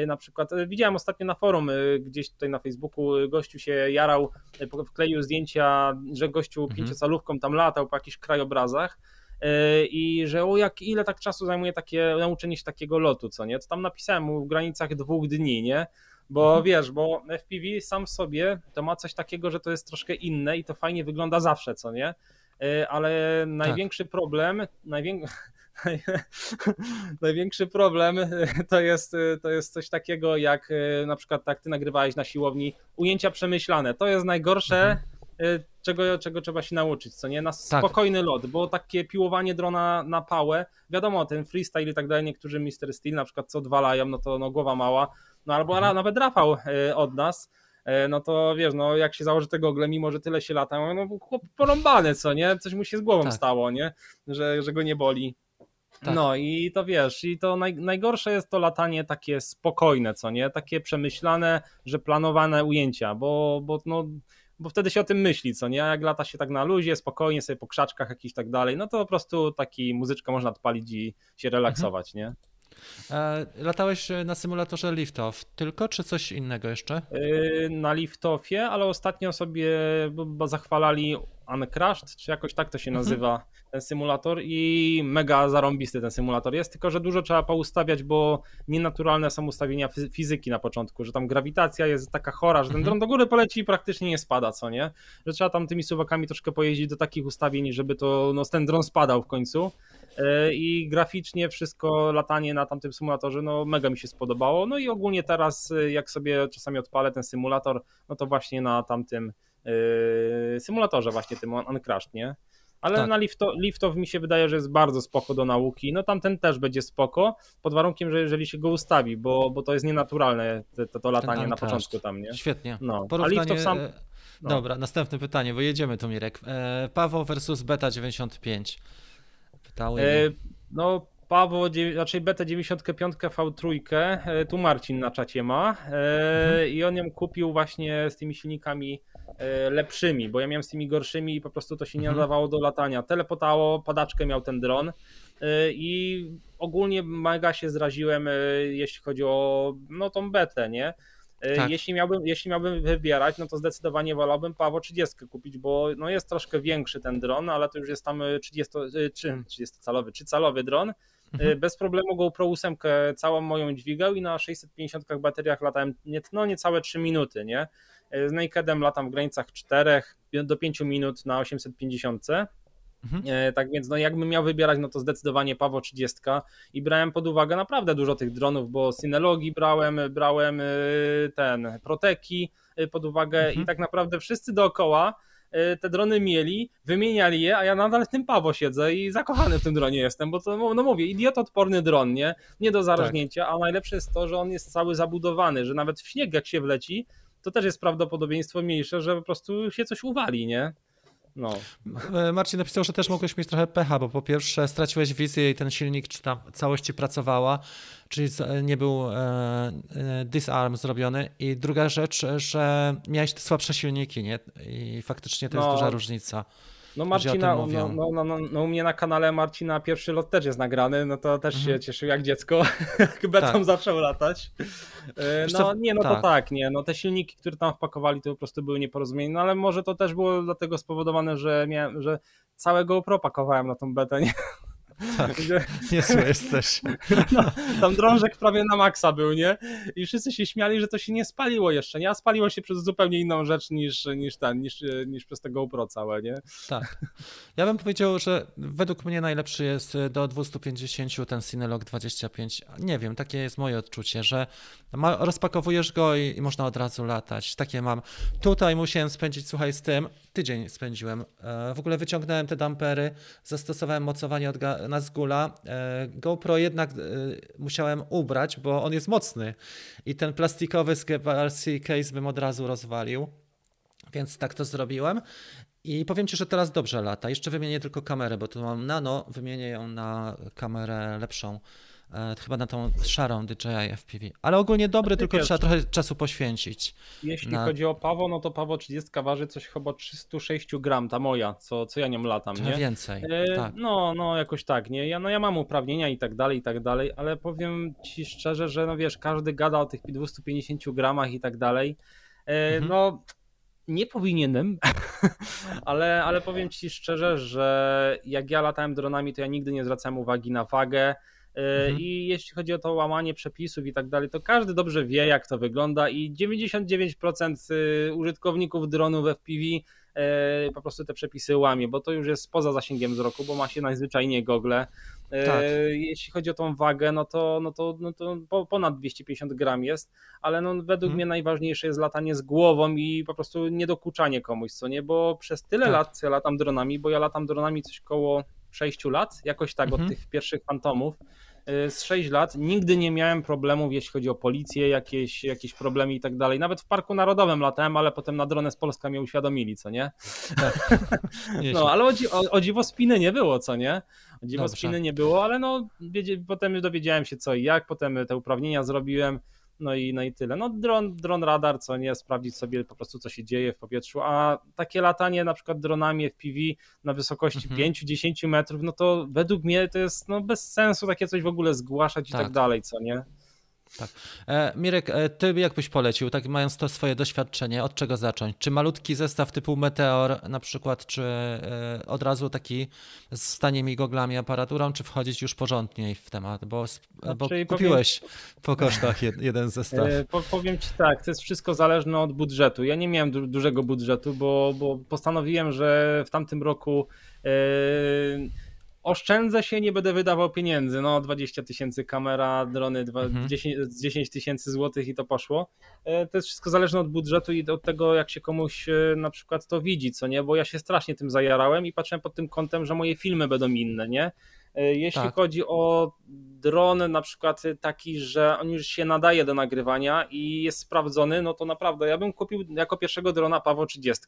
na przykład y, widziałem ostatnio na forum, y, gdzieś tutaj na Facebooku, gościu się jarał, wkleił zdjęcia, że gościu mhm. pięciocalówką tam latał po jakichś krajobrazach i że o jak ile tak czasu zajmuje takie nauczenie się takiego lotu, co nie? To tam napisałem mu w granicach dwóch dni, nie? Bo mhm. wiesz, bo FPV sam w sobie to ma coś takiego, że to jest troszkę inne i to fajnie wygląda zawsze, co nie? Ale tak. największy tak. problem, największy Największy problem to jest, to jest coś takiego jak e, na przykład tak ty nagrywałeś na siłowni, ujęcia przemyślane. To jest najgorsze, mhm. E, czego, czego trzeba się nauczyć, co nie? Na tak. spokojny tak. lot, bo takie piłowanie drona na pałę, wiadomo, ten freestyle i tak dalej, niektórzy Mister Steel na przykład co odwalają, no to no, głowa mała, no albo mhm. nawet Rafał e, od nas, no to wiesz, no jak się założy tego ogle, mimo że tyle się lata, no chłop porąbany, co nie? Coś mu się z głową tak. stało, nie? Że, że go nie boli. Tak. No i to wiesz, i to naj, najgorsze jest to latanie takie spokojne, co nie? Takie przemyślane, że planowane ujęcia, bo, bo no bo wtedy się o tym myśli, co nie? A jak lata się tak na luzie, spokojnie sobie po krzaczkach jakiś tak dalej, no to po prostu taki muzyczkę można odpalić i się relaksować, mhm. nie? E, latałeś na symulatorze liftoff tylko, czy coś innego jeszcze? E, na liftoffie, ale ostatnio sobie zachwalali Uncrashed, czy jakoś tak to się mhm. nazywa ten symulator i mega zarąbisty ten symulator jest, tylko że dużo trzeba poustawiać, bo nienaturalne są ustawienia fizyki na początku, że tam grawitacja jest taka chora, że ten mhm. dron do góry poleci i praktycznie nie spada, co nie? Że trzeba tam tymi suwakami troszkę pojeździć do takich ustawień, żeby to, no ten dron spadał w końcu e, i graficznie wszystko, latanie na tamtym symulatorze, no mega mi się spodobało, no i ogólnie teraz e, jak sobie czasami odpalę ten symulator, no to właśnie na tamtym symulatorze właśnie tym Uncrashed, nie? Ale tak. na lifto, liftow mi się wydaje, że jest bardzo spoko do nauki. No tamten też będzie spoko, pod warunkiem, że jeżeli się go ustawi, bo, bo to jest nienaturalne to, to latanie na początku tam, nie? Świetnie. No. Porównanie... A liftow sam... E, no. Dobra, następne pytanie, bo jedziemy tu Mirek. E, Paweł versus Beta 95. Pytały e, No Paweł, raczej BT95 V3, e, tu Marcin na czacie ma e, mhm. i on ją kupił właśnie z tymi silnikami lepszymi, bo ja miałem z tymi gorszymi i po prostu to się nie mhm. nadawało do latania. Telepotało, padaczkę miał ten dron i ogólnie mega się zraziłem, jeśli chodzi o no, tą betę, nie? Tak. Jeśli, miałbym, jeśli miałbym wybierać, no to zdecydowanie wolałbym Pawo 30 kupić, bo no jest troszkę większy ten dron, ale to już jest tam 30, 30 calowy, 3 calowy dron. Mhm. Bez problemu GoPro 8 całą moją dźwigał i na 650 bateriach latałem nie, no niecałe 3 minuty, nie? Z Nakedem latam w granicach 4 do 5 minut na 850. Mhm. E, tak więc, no jakbym miał wybierać, no to zdecydowanie Pawo 30 i brałem pod uwagę naprawdę dużo tych dronów, bo Synologii brałem, brałem ten, Proteki pod uwagę mhm. i tak naprawdę wszyscy dookoła te drony mieli, wymieniali je, a ja nadal w tym Pawo siedzę i zakochany w tym dronie jestem, bo to, no mówię, idiotodporny dron, nie? Nie do zarażnięcia, tak. a najlepsze jest to, że on jest cały zabudowany, że nawet w śnieg jak się wleci, to też jest prawdopodobieństwo mniejsze, że po prostu się coś uwali, nie? No. E, Marcin napisał, że też mogłeś mieć trochę pecha, bo po pierwsze straciłeś wizję i ten silnik czy tam całości pracowała, czyli nie był e, e, disarm zrobiony i druga rzecz, że miałeś słabsze silniki nie? i faktycznie to jest no. duża różnica. No Marcina, no, no, no, no, no, u mnie na kanale Marcina pierwszy lot też jest nagrany, no to też mhm. się cieszył jak dziecko, jak tak. zaczął latać. E, no nie, no tak. to tak, nie, no te silniki, które tam wpakowali to po prostu były nieporozumienia, no ale może to też było dlatego spowodowane, że miałem, że całego GoPro pakowałem na tą betę, nie? Tak, niezły jesteś. No, tam drążek prawie na maksa był, nie? I wszyscy się śmiali, że to się nie spaliło jeszcze, nie? A spaliło się przez zupełnie inną rzecz niż, niż ten, niż, niż przez tego GoPro całe, nie? Tak. Ja bym powiedział, że według mnie najlepszy jest do 250 ten Cinelog 25. Nie wiem, takie jest moje odczucie, że ma, rozpakowujesz go i, i można od razu latać. Takie mam. Tutaj musiałem spędzić, słuchaj, z tym, tydzień spędziłem. E, w ogóle wyciągnąłem te dampery, zastosowałem mocowanie od Zgula. E, GoPro jednak e, musiałem ubrać, bo on jest mocny i ten plastikowy z case bym od razu rozwalił. Więc tak to zrobiłem. I powiem Ci, że teraz dobrze lata. Jeszcze wymienię tylko kamerę, bo tu mam nano, wymienię ją na kamerę lepszą. E, chyba na tą szarą DJI FPV. Ale ogólnie dobry, tylko wiesz, trzeba trochę czasu poświęcić. Jeśli na... chodzi o Pawo, no to Pawo 30 waży coś chyba 306 gram, ta moja, co, co ja nią latam, nie? więcej, e, tak. No, no jakoś tak, nie? Ja, no ja mam uprawnienia i tak dalej, i tak dalej, ale powiem Ci szczerze, że no wiesz, każdy gada o tych 250 gramach i tak dalej. E, mhm. No nie powinienem, ale, ale powiem Ci szczerze, że jak ja latałem dronami, to ja nigdy nie zwracałem uwagi na wagę, Mhm. I jeśli chodzi o to łamanie przepisów i tak dalej, to każdy dobrze wie, jak to wygląda, i 99% y, użytkowników dronów FPV y, po prostu te przepisy łamie, bo to już jest poza zasięgiem wzroku, bo ma się najzwyczajniej gogle. Y, tak. Jeśli chodzi o tą wagę, no to, no to, no to ponad 250 gram jest, ale no według hmm. mnie najważniejsze jest latanie z głową i po prostu niedokuczanie komuś, co nie, bo przez tyle tak. lat ja latam dronami, bo ja latam dronami coś koło 6 lat, jakoś tak mhm. od tych pierwszych fantomów. Y, z 6 lat nigdy nie miałem problemów, jeśli chodzi o policję, jakieś, jakieś problemy i tak dalej. Nawet w Parku Narodowym latałem, ale potem na dronę z Polska mnie uświadomili, co nie? Tak. no, ale o, o, o dziwo spiny nie było, co nie? O dziwo Dobrze. spiny nie było, ale no, potem dowiedziałem się co i jak, potem te uprawnienia zrobiłem. No i, no i tyle. No dron, dron radar, co nie, sprawdzić sobie po prostu, co się dzieje w powietrzu, a takie latanie na przykład dronami FPV na wysokości mhm. 5-10 metrów, no to według mnie to jest no, bez sensu takie coś w ogóle zgłaszać tak. i tak dalej, co nie? Tak. E, Mirek, e, ty jak byś polecił, tak mając to swoje doświadczenie, od czego zacząć? Czy malutki zestaw typu Meteor na przykład, czy e, od razu taki z tanimi goglami, aparaturą, czy wchodzić już porządniej w temat? Bo, znaczy, bo kupiłeś powiem, po kosztach jed, jeden zestaw. powiem ci tak, to jest wszystko zależne od budżetu. Ja nie miałem du dużego budżetu, bo, bo postanowiłem, że w tamtym roku oszczędzę się, nie będę wydawał pieniędzy. No 20 tysięcy kamera, drony, mhm. 10, 10 tysięcy złotych i to poszło. E, to jest wszystko zależne od budżetu i od tego, jak się komuś e, na przykład to widzi, co nie? Bo ja się strasznie tym zajarałem i patrzyłem pod tym kątem, że moje filmy będą inne, nie? E, jeśli tak. chodzi o dron na przykład taki, że on już się nadaje do nagrywania i jest sprawdzony, no to naprawdę ja bym kupił jako pierwszego drona Pawo 30,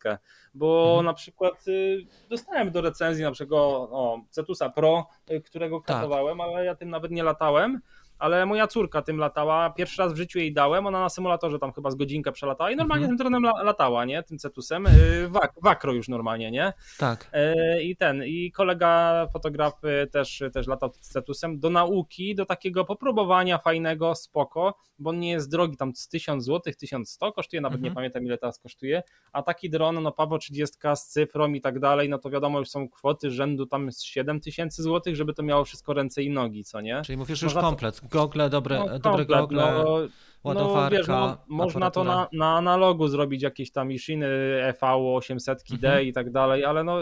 bo mhm. na przykład y, dostałem do recenzji na przykład o, Cetusa Pro, y, którego tak. ale ja tym nawet nie latałem ale moja córka tym latała, pierwszy raz w życiu jej dałem, ona na symulatorze tam chyba z godzinkę przelatała i normalnie Mhm. tym dronem la- latała, nie, tym cetusem, y, wak, wakro już normalnie, nie, Tak. E, I ten, i kolega fotograf y, też, też latał cetusem do nauki, do takiego popróbowania fajnego, spoko, bo on nie jest drogi, tam z 1000 zł, 1100 kosztuje, nawet nie Mhm. pamiętam ile teraz kosztuje, a taki dron, no Paweł 30 z cyfrą i tak dalej, no to wiadomo, już są kwoty rzędu tam z 7000 zł, żeby to miało wszystko ręce i nogi, co nie? Czyli mówisz już Można komplet. Gogle, dobre, No, dobre komplet, gogle, no, ładowarka, no, wiesz, no, można to na, na analogu zrobić, jakieś tam Ishiny EV 800D Mhm. i tak dalej, ale no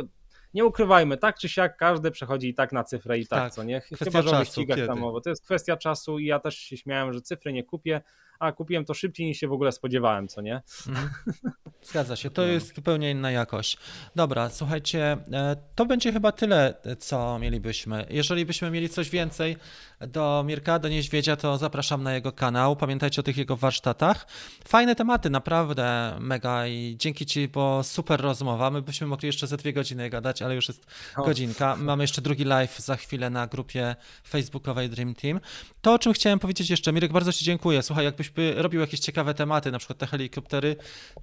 nie ukrywajmy, tak czy siak każdy przechodzi i tak na cyfrę i tak, Tak, co nie? kwestia Chyba, że o czasu, wyścigach kiedy? tam mowa. To jest kwestia czasu i ja też się śmiałem, że cyfry nie kupię, a kupiłem to szybciej niż się w ogóle spodziewałem, co nie? Mhm. Zgadza się, to No. jest zupełnie inna jakość. Dobra, słuchajcie, e, to będzie chyba tyle, co mielibyśmy. Jeżeli byśmy mieli coś więcej do Mirka, do Niedźwiedzia, to zapraszam na jego kanał. Pamiętajcie o tych jego warsztatach. Fajne tematy, naprawdę mega i dzięki Ci, bo super rozmowa. My byśmy mogli jeszcze ze dwie godziny gadać, ale już jest O. godzinka. Mamy jeszcze drugi live za chwilę na grupie facebookowej Dream Team. To, o czym chciałem powiedzieć jeszcze, Mirek, bardzo Ci dziękuję. Słuchaj, jakbyś by robił jakieś ciekawe tematy, na przykład te helikoptery,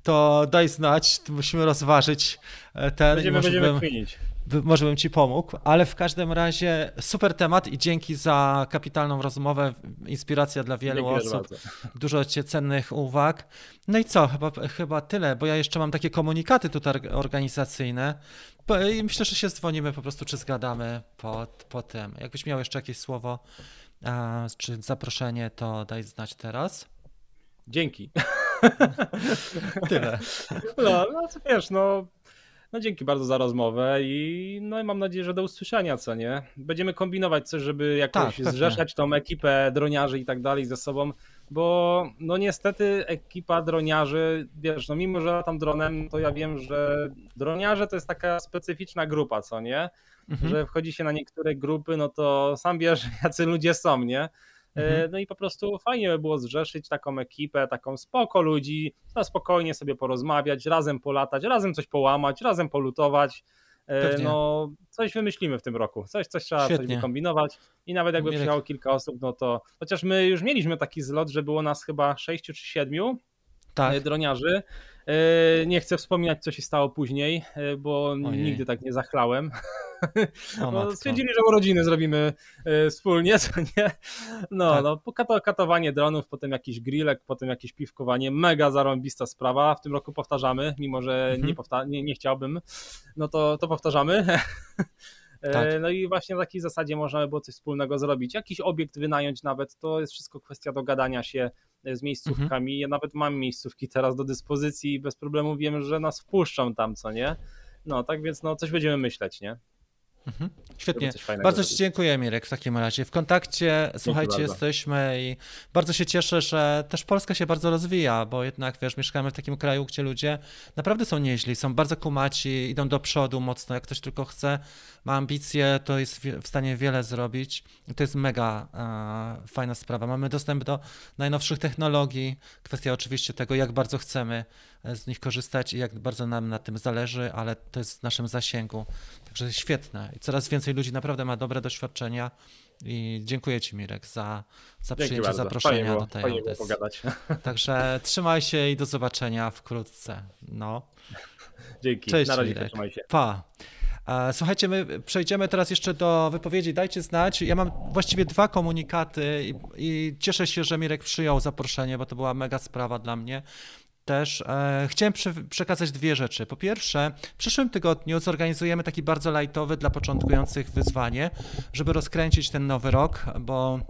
to daj znać, musimy rozważyć e, ten Będziemy, będziemy bym, kminić. Może bym Ci pomógł, ale w każdym razie super temat i dzięki za kapitalną rozmowę, inspiracja dla wielu Dziękuję osób, dużo cie- cennych uwag. No i co, chyba, chyba tyle, bo ja jeszcze mam takie komunikaty tutaj org- organizacyjne i myślę, że się dzwonimy po prostu, czy zgadamy po, po tym. Jakbyś miał jeszcze jakieś słowo, czy zaproszenie, to daj znać teraz. Dzięki. Tyle. No, no wiesz, no, no dzięki bardzo za rozmowę i no i mam nadzieję, że do usłyszenia, co nie? Będziemy kombinować coś, żeby jakoś Tak, zrzeszać tą ekipę droniarzy i tak dalej ze sobą, bo no niestety ekipa droniarzy, wiesz, no mimo, że latam dronem, to ja wiem, że droniarze to jest taka specyficzna grupa, co nie? Mhm. Że wchodzi się na niektóre grupy, no to sam wiesz, jacy ludzie są, nie? E, Mhm. No i po prostu fajnie by było zrzeszyć taką ekipę, taką spoko ludzi, na spokojnie sobie porozmawiać, razem polatać, razem coś połamać, razem polutować. E, Pewnie. No, coś wymyślimy w tym roku. Coś, coś trzeba coś Świetnie. wykombinować. I nawet jakby Mirek. przyjechało kilka osób, no to chociaż my już mieliśmy taki zlot, że było nas chyba sześciu czy siedmiu Tak. e, droniarzy. E, Nie chcę wspominać, co się stało później, e, bo Ojej. nigdy tak nie zachlałem. O, No, stwierdzili, że urodziny zrobimy e, wspólnie, co nie? No, Tak. no katowanie dronów, potem jakiś grillek, potem jakieś piwkowanie, mega zarąbista sprawa. W tym roku powtarzamy, mimo że Mhm. nie, powta- nie, nie chciałbym, no to, to powtarzamy. E, Tak. No i właśnie na takiej zasadzie można by było coś wspólnego zrobić. Jakiś obiekt wynająć nawet, to jest wszystko kwestia dogadania się e, z miejscówkami. Mhm. Ja nawet mam miejscówki teraz do dyspozycji i bez problemu wiem, że nas wpuszczą tam, co nie? No, tak więc no, coś będziemy myśleć, nie? Mhm. Świetnie. Bardzo Ci dziękuję, Mirek, w takim razie. W kontakcie, słuchajcie, bardzo. jesteśmy i bardzo się cieszę, że też Polska się bardzo rozwija, bo jednak, wiesz, mieszkamy w takim kraju, gdzie ludzie naprawdę są nieźli, są bardzo kumaci, idą do przodu mocno, jak ktoś tylko chce, ma ambicje, to jest w stanie wiele zrobić i to jest mega e, fajna sprawa. Mamy dostęp do najnowszych technologii, kwestia oczywiście tego, jak bardzo chcemy z nich korzystać i jak bardzo nam na tym zależy, ale to jest w naszym zasięgu. Także świetne. I coraz więcej ludzi naprawdę ma dobre doświadczenia. I dziękuję Ci, Mirek, za, za Dzięki przyjęcie bardzo. zaproszenia było, do tej audycji. pogadać. Także trzymaj się i do zobaczenia wkrótce. No, Dzięki. Cześć, Na razie, Mirek. trzymaj się. pa. E, Słuchajcie, my przejdziemy teraz jeszcze do wypowiedzi. Dajcie znać. Ja mam właściwie dwa komunikaty i, i cieszę się, że Mirek przyjął zaproszenie, bo to była mega sprawa dla mnie. Też e, chciałem prze, przekazać dwie rzeczy. Po pierwsze, w przyszłym tygodniu zorganizujemy taki bardzo lightowy dla początkujących wyzwanie, żeby rozkręcić ten nowy rok, bo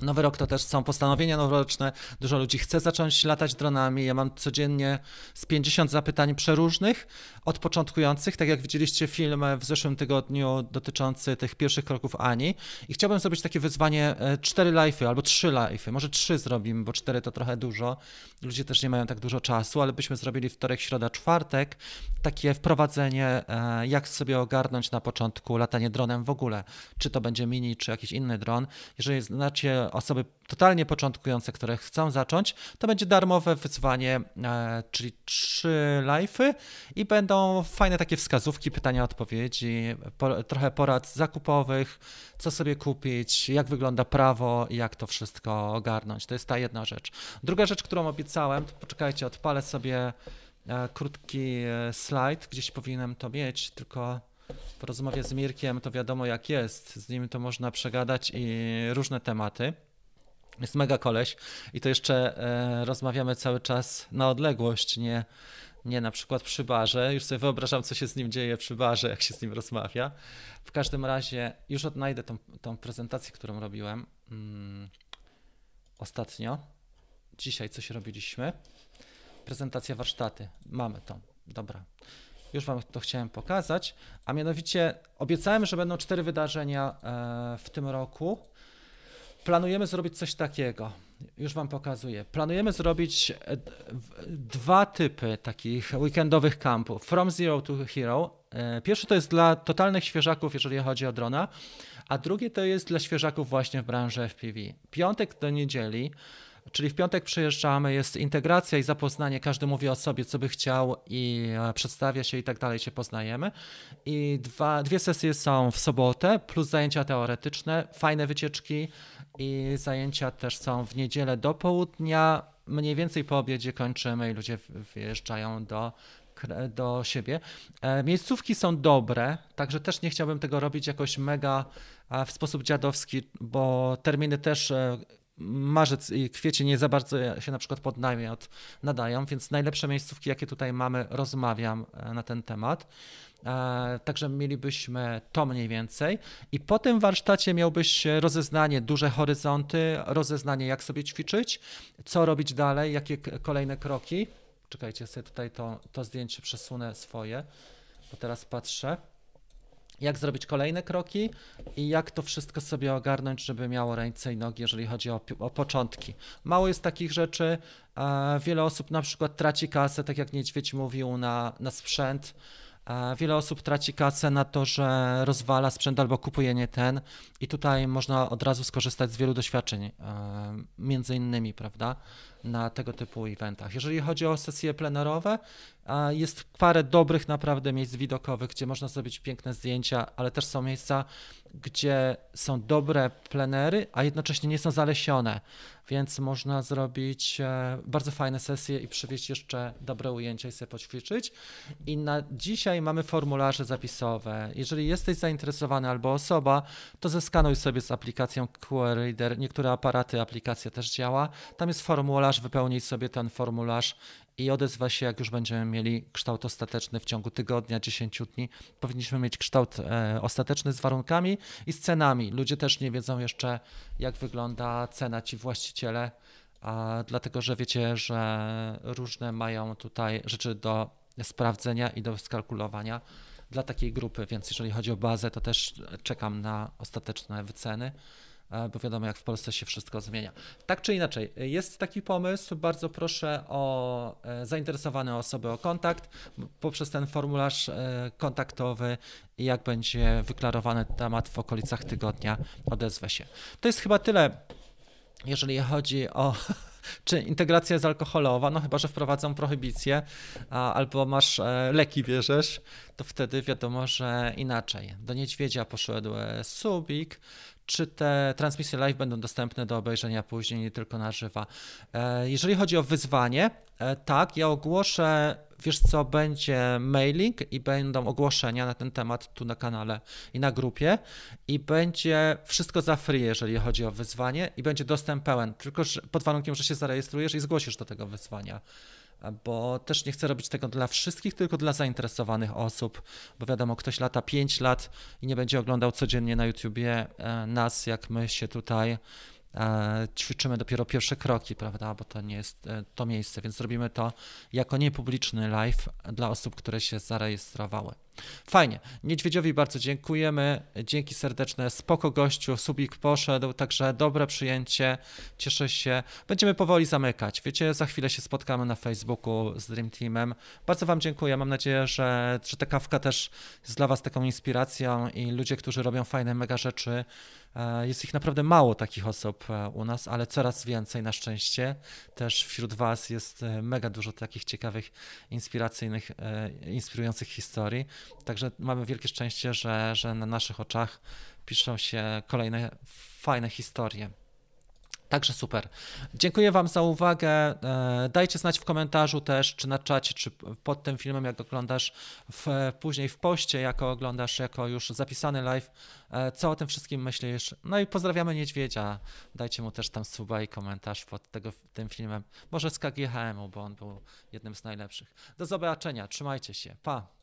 Nowy rok to też są postanowienia noworoczne. Dużo ludzi chce zacząć latać dronami. Ja mam codziennie z 50 zapytań przeróżnych od początkujących, tak jak widzieliście film w zeszłym tygodniu dotyczący tych pierwszych kroków Ani. I chciałbym zrobić takie wyzwanie e, cztery live'y albo trzy live'y. Może trzy zrobimy, bo cztery to trochę dużo. Ludzie też nie mają tak dużo czasu, ale byśmy zrobili wtorek, środa, czwartek. Takie wprowadzenie, e, jak sobie ogarnąć na początku latanie dronem w ogóle. Czy to będzie mini, czy jakiś inny dron. Jeżeli znacie osoby, totalnie początkujące, które chcą zacząć, to będzie darmowe wyzwanie, e, czyli trzy live'y i będą fajne takie wskazówki, pytania, odpowiedzi, po, trochę porad zakupowych, co sobie kupić, jak wygląda prawo i jak to wszystko ogarnąć. To jest ta jedna rzecz. Druga rzecz, którą obiecałem, to poczekajcie, odpalę sobie e, krótki e, slajd, gdzieś powinienem to mieć, tylko po rozmowie z Mirkiem to wiadomo jak jest, z nim to można przegadać i różne tematy. Jest mega koleś i to jeszcze e, rozmawiamy cały czas na odległość, nie, nie na przykład przy barze. Już sobie wyobrażam, co się z nim dzieje przy barze, jak się z nim rozmawia. W każdym razie już odnajdę tą, tą prezentację, którą robiłem mm, ostatnio. Dzisiaj coś robiliśmy. Prezentacja warsztaty. Mamy to. Dobra. Już Wam to chciałem pokazać, a mianowicie obiecałem, że będą cztery wydarzenia e, w tym roku. Planujemy zrobić coś takiego. Już Wam pokazuję. Planujemy zrobić e, dwa typy takich weekendowych kampów. From Zero to Hero. E, pierwszy to jest dla totalnych świeżaków, jeżeli chodzi o drona, a drugie to jest dla świeżaków właśnie w branży FPV. Piątek do niedzieli Czyli w piątek przyjeżdżamy, jest integracja i zapoznanie, każdy mówi o sobie, co by chciał i e, przedstawia się i tak dalej, się poznajemy. I dwa, dwie sesje są w sobotę, plus zajęcia teoretyczne, fajne wycieczki i zajęcia też są w niedzielę do południa. Mniej więcej po obiedzie kończymy i ludzie wyjeżdżają do do siebie. E, miejscówki są dobre, także też nie chciałbym tego robić jakoś mega w sposób dziadowski, bo terminy też e, marzec i kwiecień nie za bardzo się na przykład pod namiot nadają, więc najlepsze miejscówki, jakie tutaj mamy, rozmawiam e, na ten temat. E, także mielibyśmy to mniej więcej. I po tym warsztacie miałbyś rozeznanie, duże horyzonty, rozeznanie, jak sobie ćwiczyć, co robić dalej, jakie kolejne kroki. Czekajcie, sobie tutaj to, to zdjęcie przesunę swoje, bo teraz patrzę jak zrobić kolejne kroki i jak to wszystko sobie ogarnąć, żeby miało ręce i nogi, jeżeli chodzi o, o początki. Mało jest takich rzeczy. Wiele osób na przykład traci kasę, tak jak Niedźwiedź mówił, na, na sprzęt. Wiele osób traci kasę na to, że rozwala sprzęt albo kupuje nie ten, i tutaj można od razu skorzystać z wielu doświadczeń, między innymi, prawda, na tego typu eventach. Jeżeli chodzi o sesje plenerowe, jest parę dobrych naprawdę miejsc widokowych, gdzie można zrobić piękne zdjęcia, ale też są miejsca, gdzie są dobre plenery, a jednocześnie nie są zalesione, więc można zrobić e, bardzo fajne sesje i przywieźć jeszcze dobre ujęcia i sobie poćwiczyć. I na dzisiaj mamy formularze zapisowe. Jeżeli jesteś zainteresowany albo osoba, to zeskanuj sobie z aplikacją QR Reader. Niektóre aparaty, aplikacja też działa. Tam jest formularz, wypełnij sobie ten formularz i odezwa się, jak już będziemy mieli kształt ostateczny w ciągu tygodnia, 10 dni. Powinniśmy mieć kształt e, ostateczny z warunkami i z cenami. Ludzie też nie wiedzą jeszcze, jak wygląda cena ci właściciele, a dlatego że wiecie, że różne mają tutaj rzeczy do sprawdzenia i do skalkulowania dla takiej grupy, więc jeżeli chodzi o bazę, to też czekam na ostateczne wyceny. E, bo wiadomo, jak w Polsce się wszystko zmienia. Tak czy inaczej, jest taki pomysł. Bardzo proszę o e, zainteresowane osoby o kontakt poprzez ten formularz e, kontaktowy i jak będzie wyklarowany temat w okolicach tygodnia, odezwę się. To jest chyba tyle, jeżeli chodzi o czy integracja jest alkoholowa, no chyba, że wprowadzą prohibicję, albo masz leki bierzesz, to wtedy wiadomo, że inaczej. Do niedźwiedzia poszedł Subik, czy te transmisje live będą dostępne do obejrzenia później, nie tylko na żywa. E, jeżeli chodzi o wyzwanie, e, tak, ja ogłoszę, wiesz co, będzie mailing i będą ogłoszenia na ten temat tu na kanale i na grupie i będzie wszystko za free, jeżeli chodzi o wyzwanie i będzie dostęp pełen, tylko pod warunkiem, że się zarejestrujesz i zgłosisz do tego wyzwania bo też nie chcę robić tego dla wszystkich, tylko dla zainteresowanych osób, bo wiadomo, ktoś lata 5 lat i nie będzie oglądał codziennie na YouTubie e, nas, jak my się tutaj e, ćwiczymy dopiero pierwsze kroki, prawda, bo to nie jest e, to miejsce, więc zrobimy to jako niepubliczny live dla osób, które się zarejestrowały. Fajnie. Niedźwiedziowi bardzo dziękujemy. Dzięki serdeczne. Spoko gościu. Subik poszedł, także dobre przyjęcie. Cieszę się. Będziemy powoli zamykać. Wiecie, za chwilę się spotkamy na Facebooku z Dream Teamem. Bardzo Wam dziękuję. Mam nadzieję, że, że ta kawka też jest dla Was taką inspiracją i ludzie, którzy robią fajne mega rzeczy. e, Jest ich naprawdę mało takich osób e, u nas, ale coraz więcej na szczęście. Też wśród Was jest e, mega dużo takich ciekawych, inspiracyjnych, inspirujących historii. Także mamy wielkie szczęście, że, że na naszych oczach piszą się kolejne fajne historie. Także super. Dziękuję Wam za uwagę. E, Dajcie znać w komentarzu też, czy na czacie, czy pod tym filmem, jak oglądasz, w, później w poście, jako oglądasz, jako już zapisany live, e, co o tym wszystkim myślisz. No i pozdrawiamy Niedźwiedzia. Dajcie mu też tam suba i komentarz pod tego, tym filmem. Może z KGHM-u, bo on był jednym z najlepszych. Do zobaczenia. Trzymajcie się. Pa.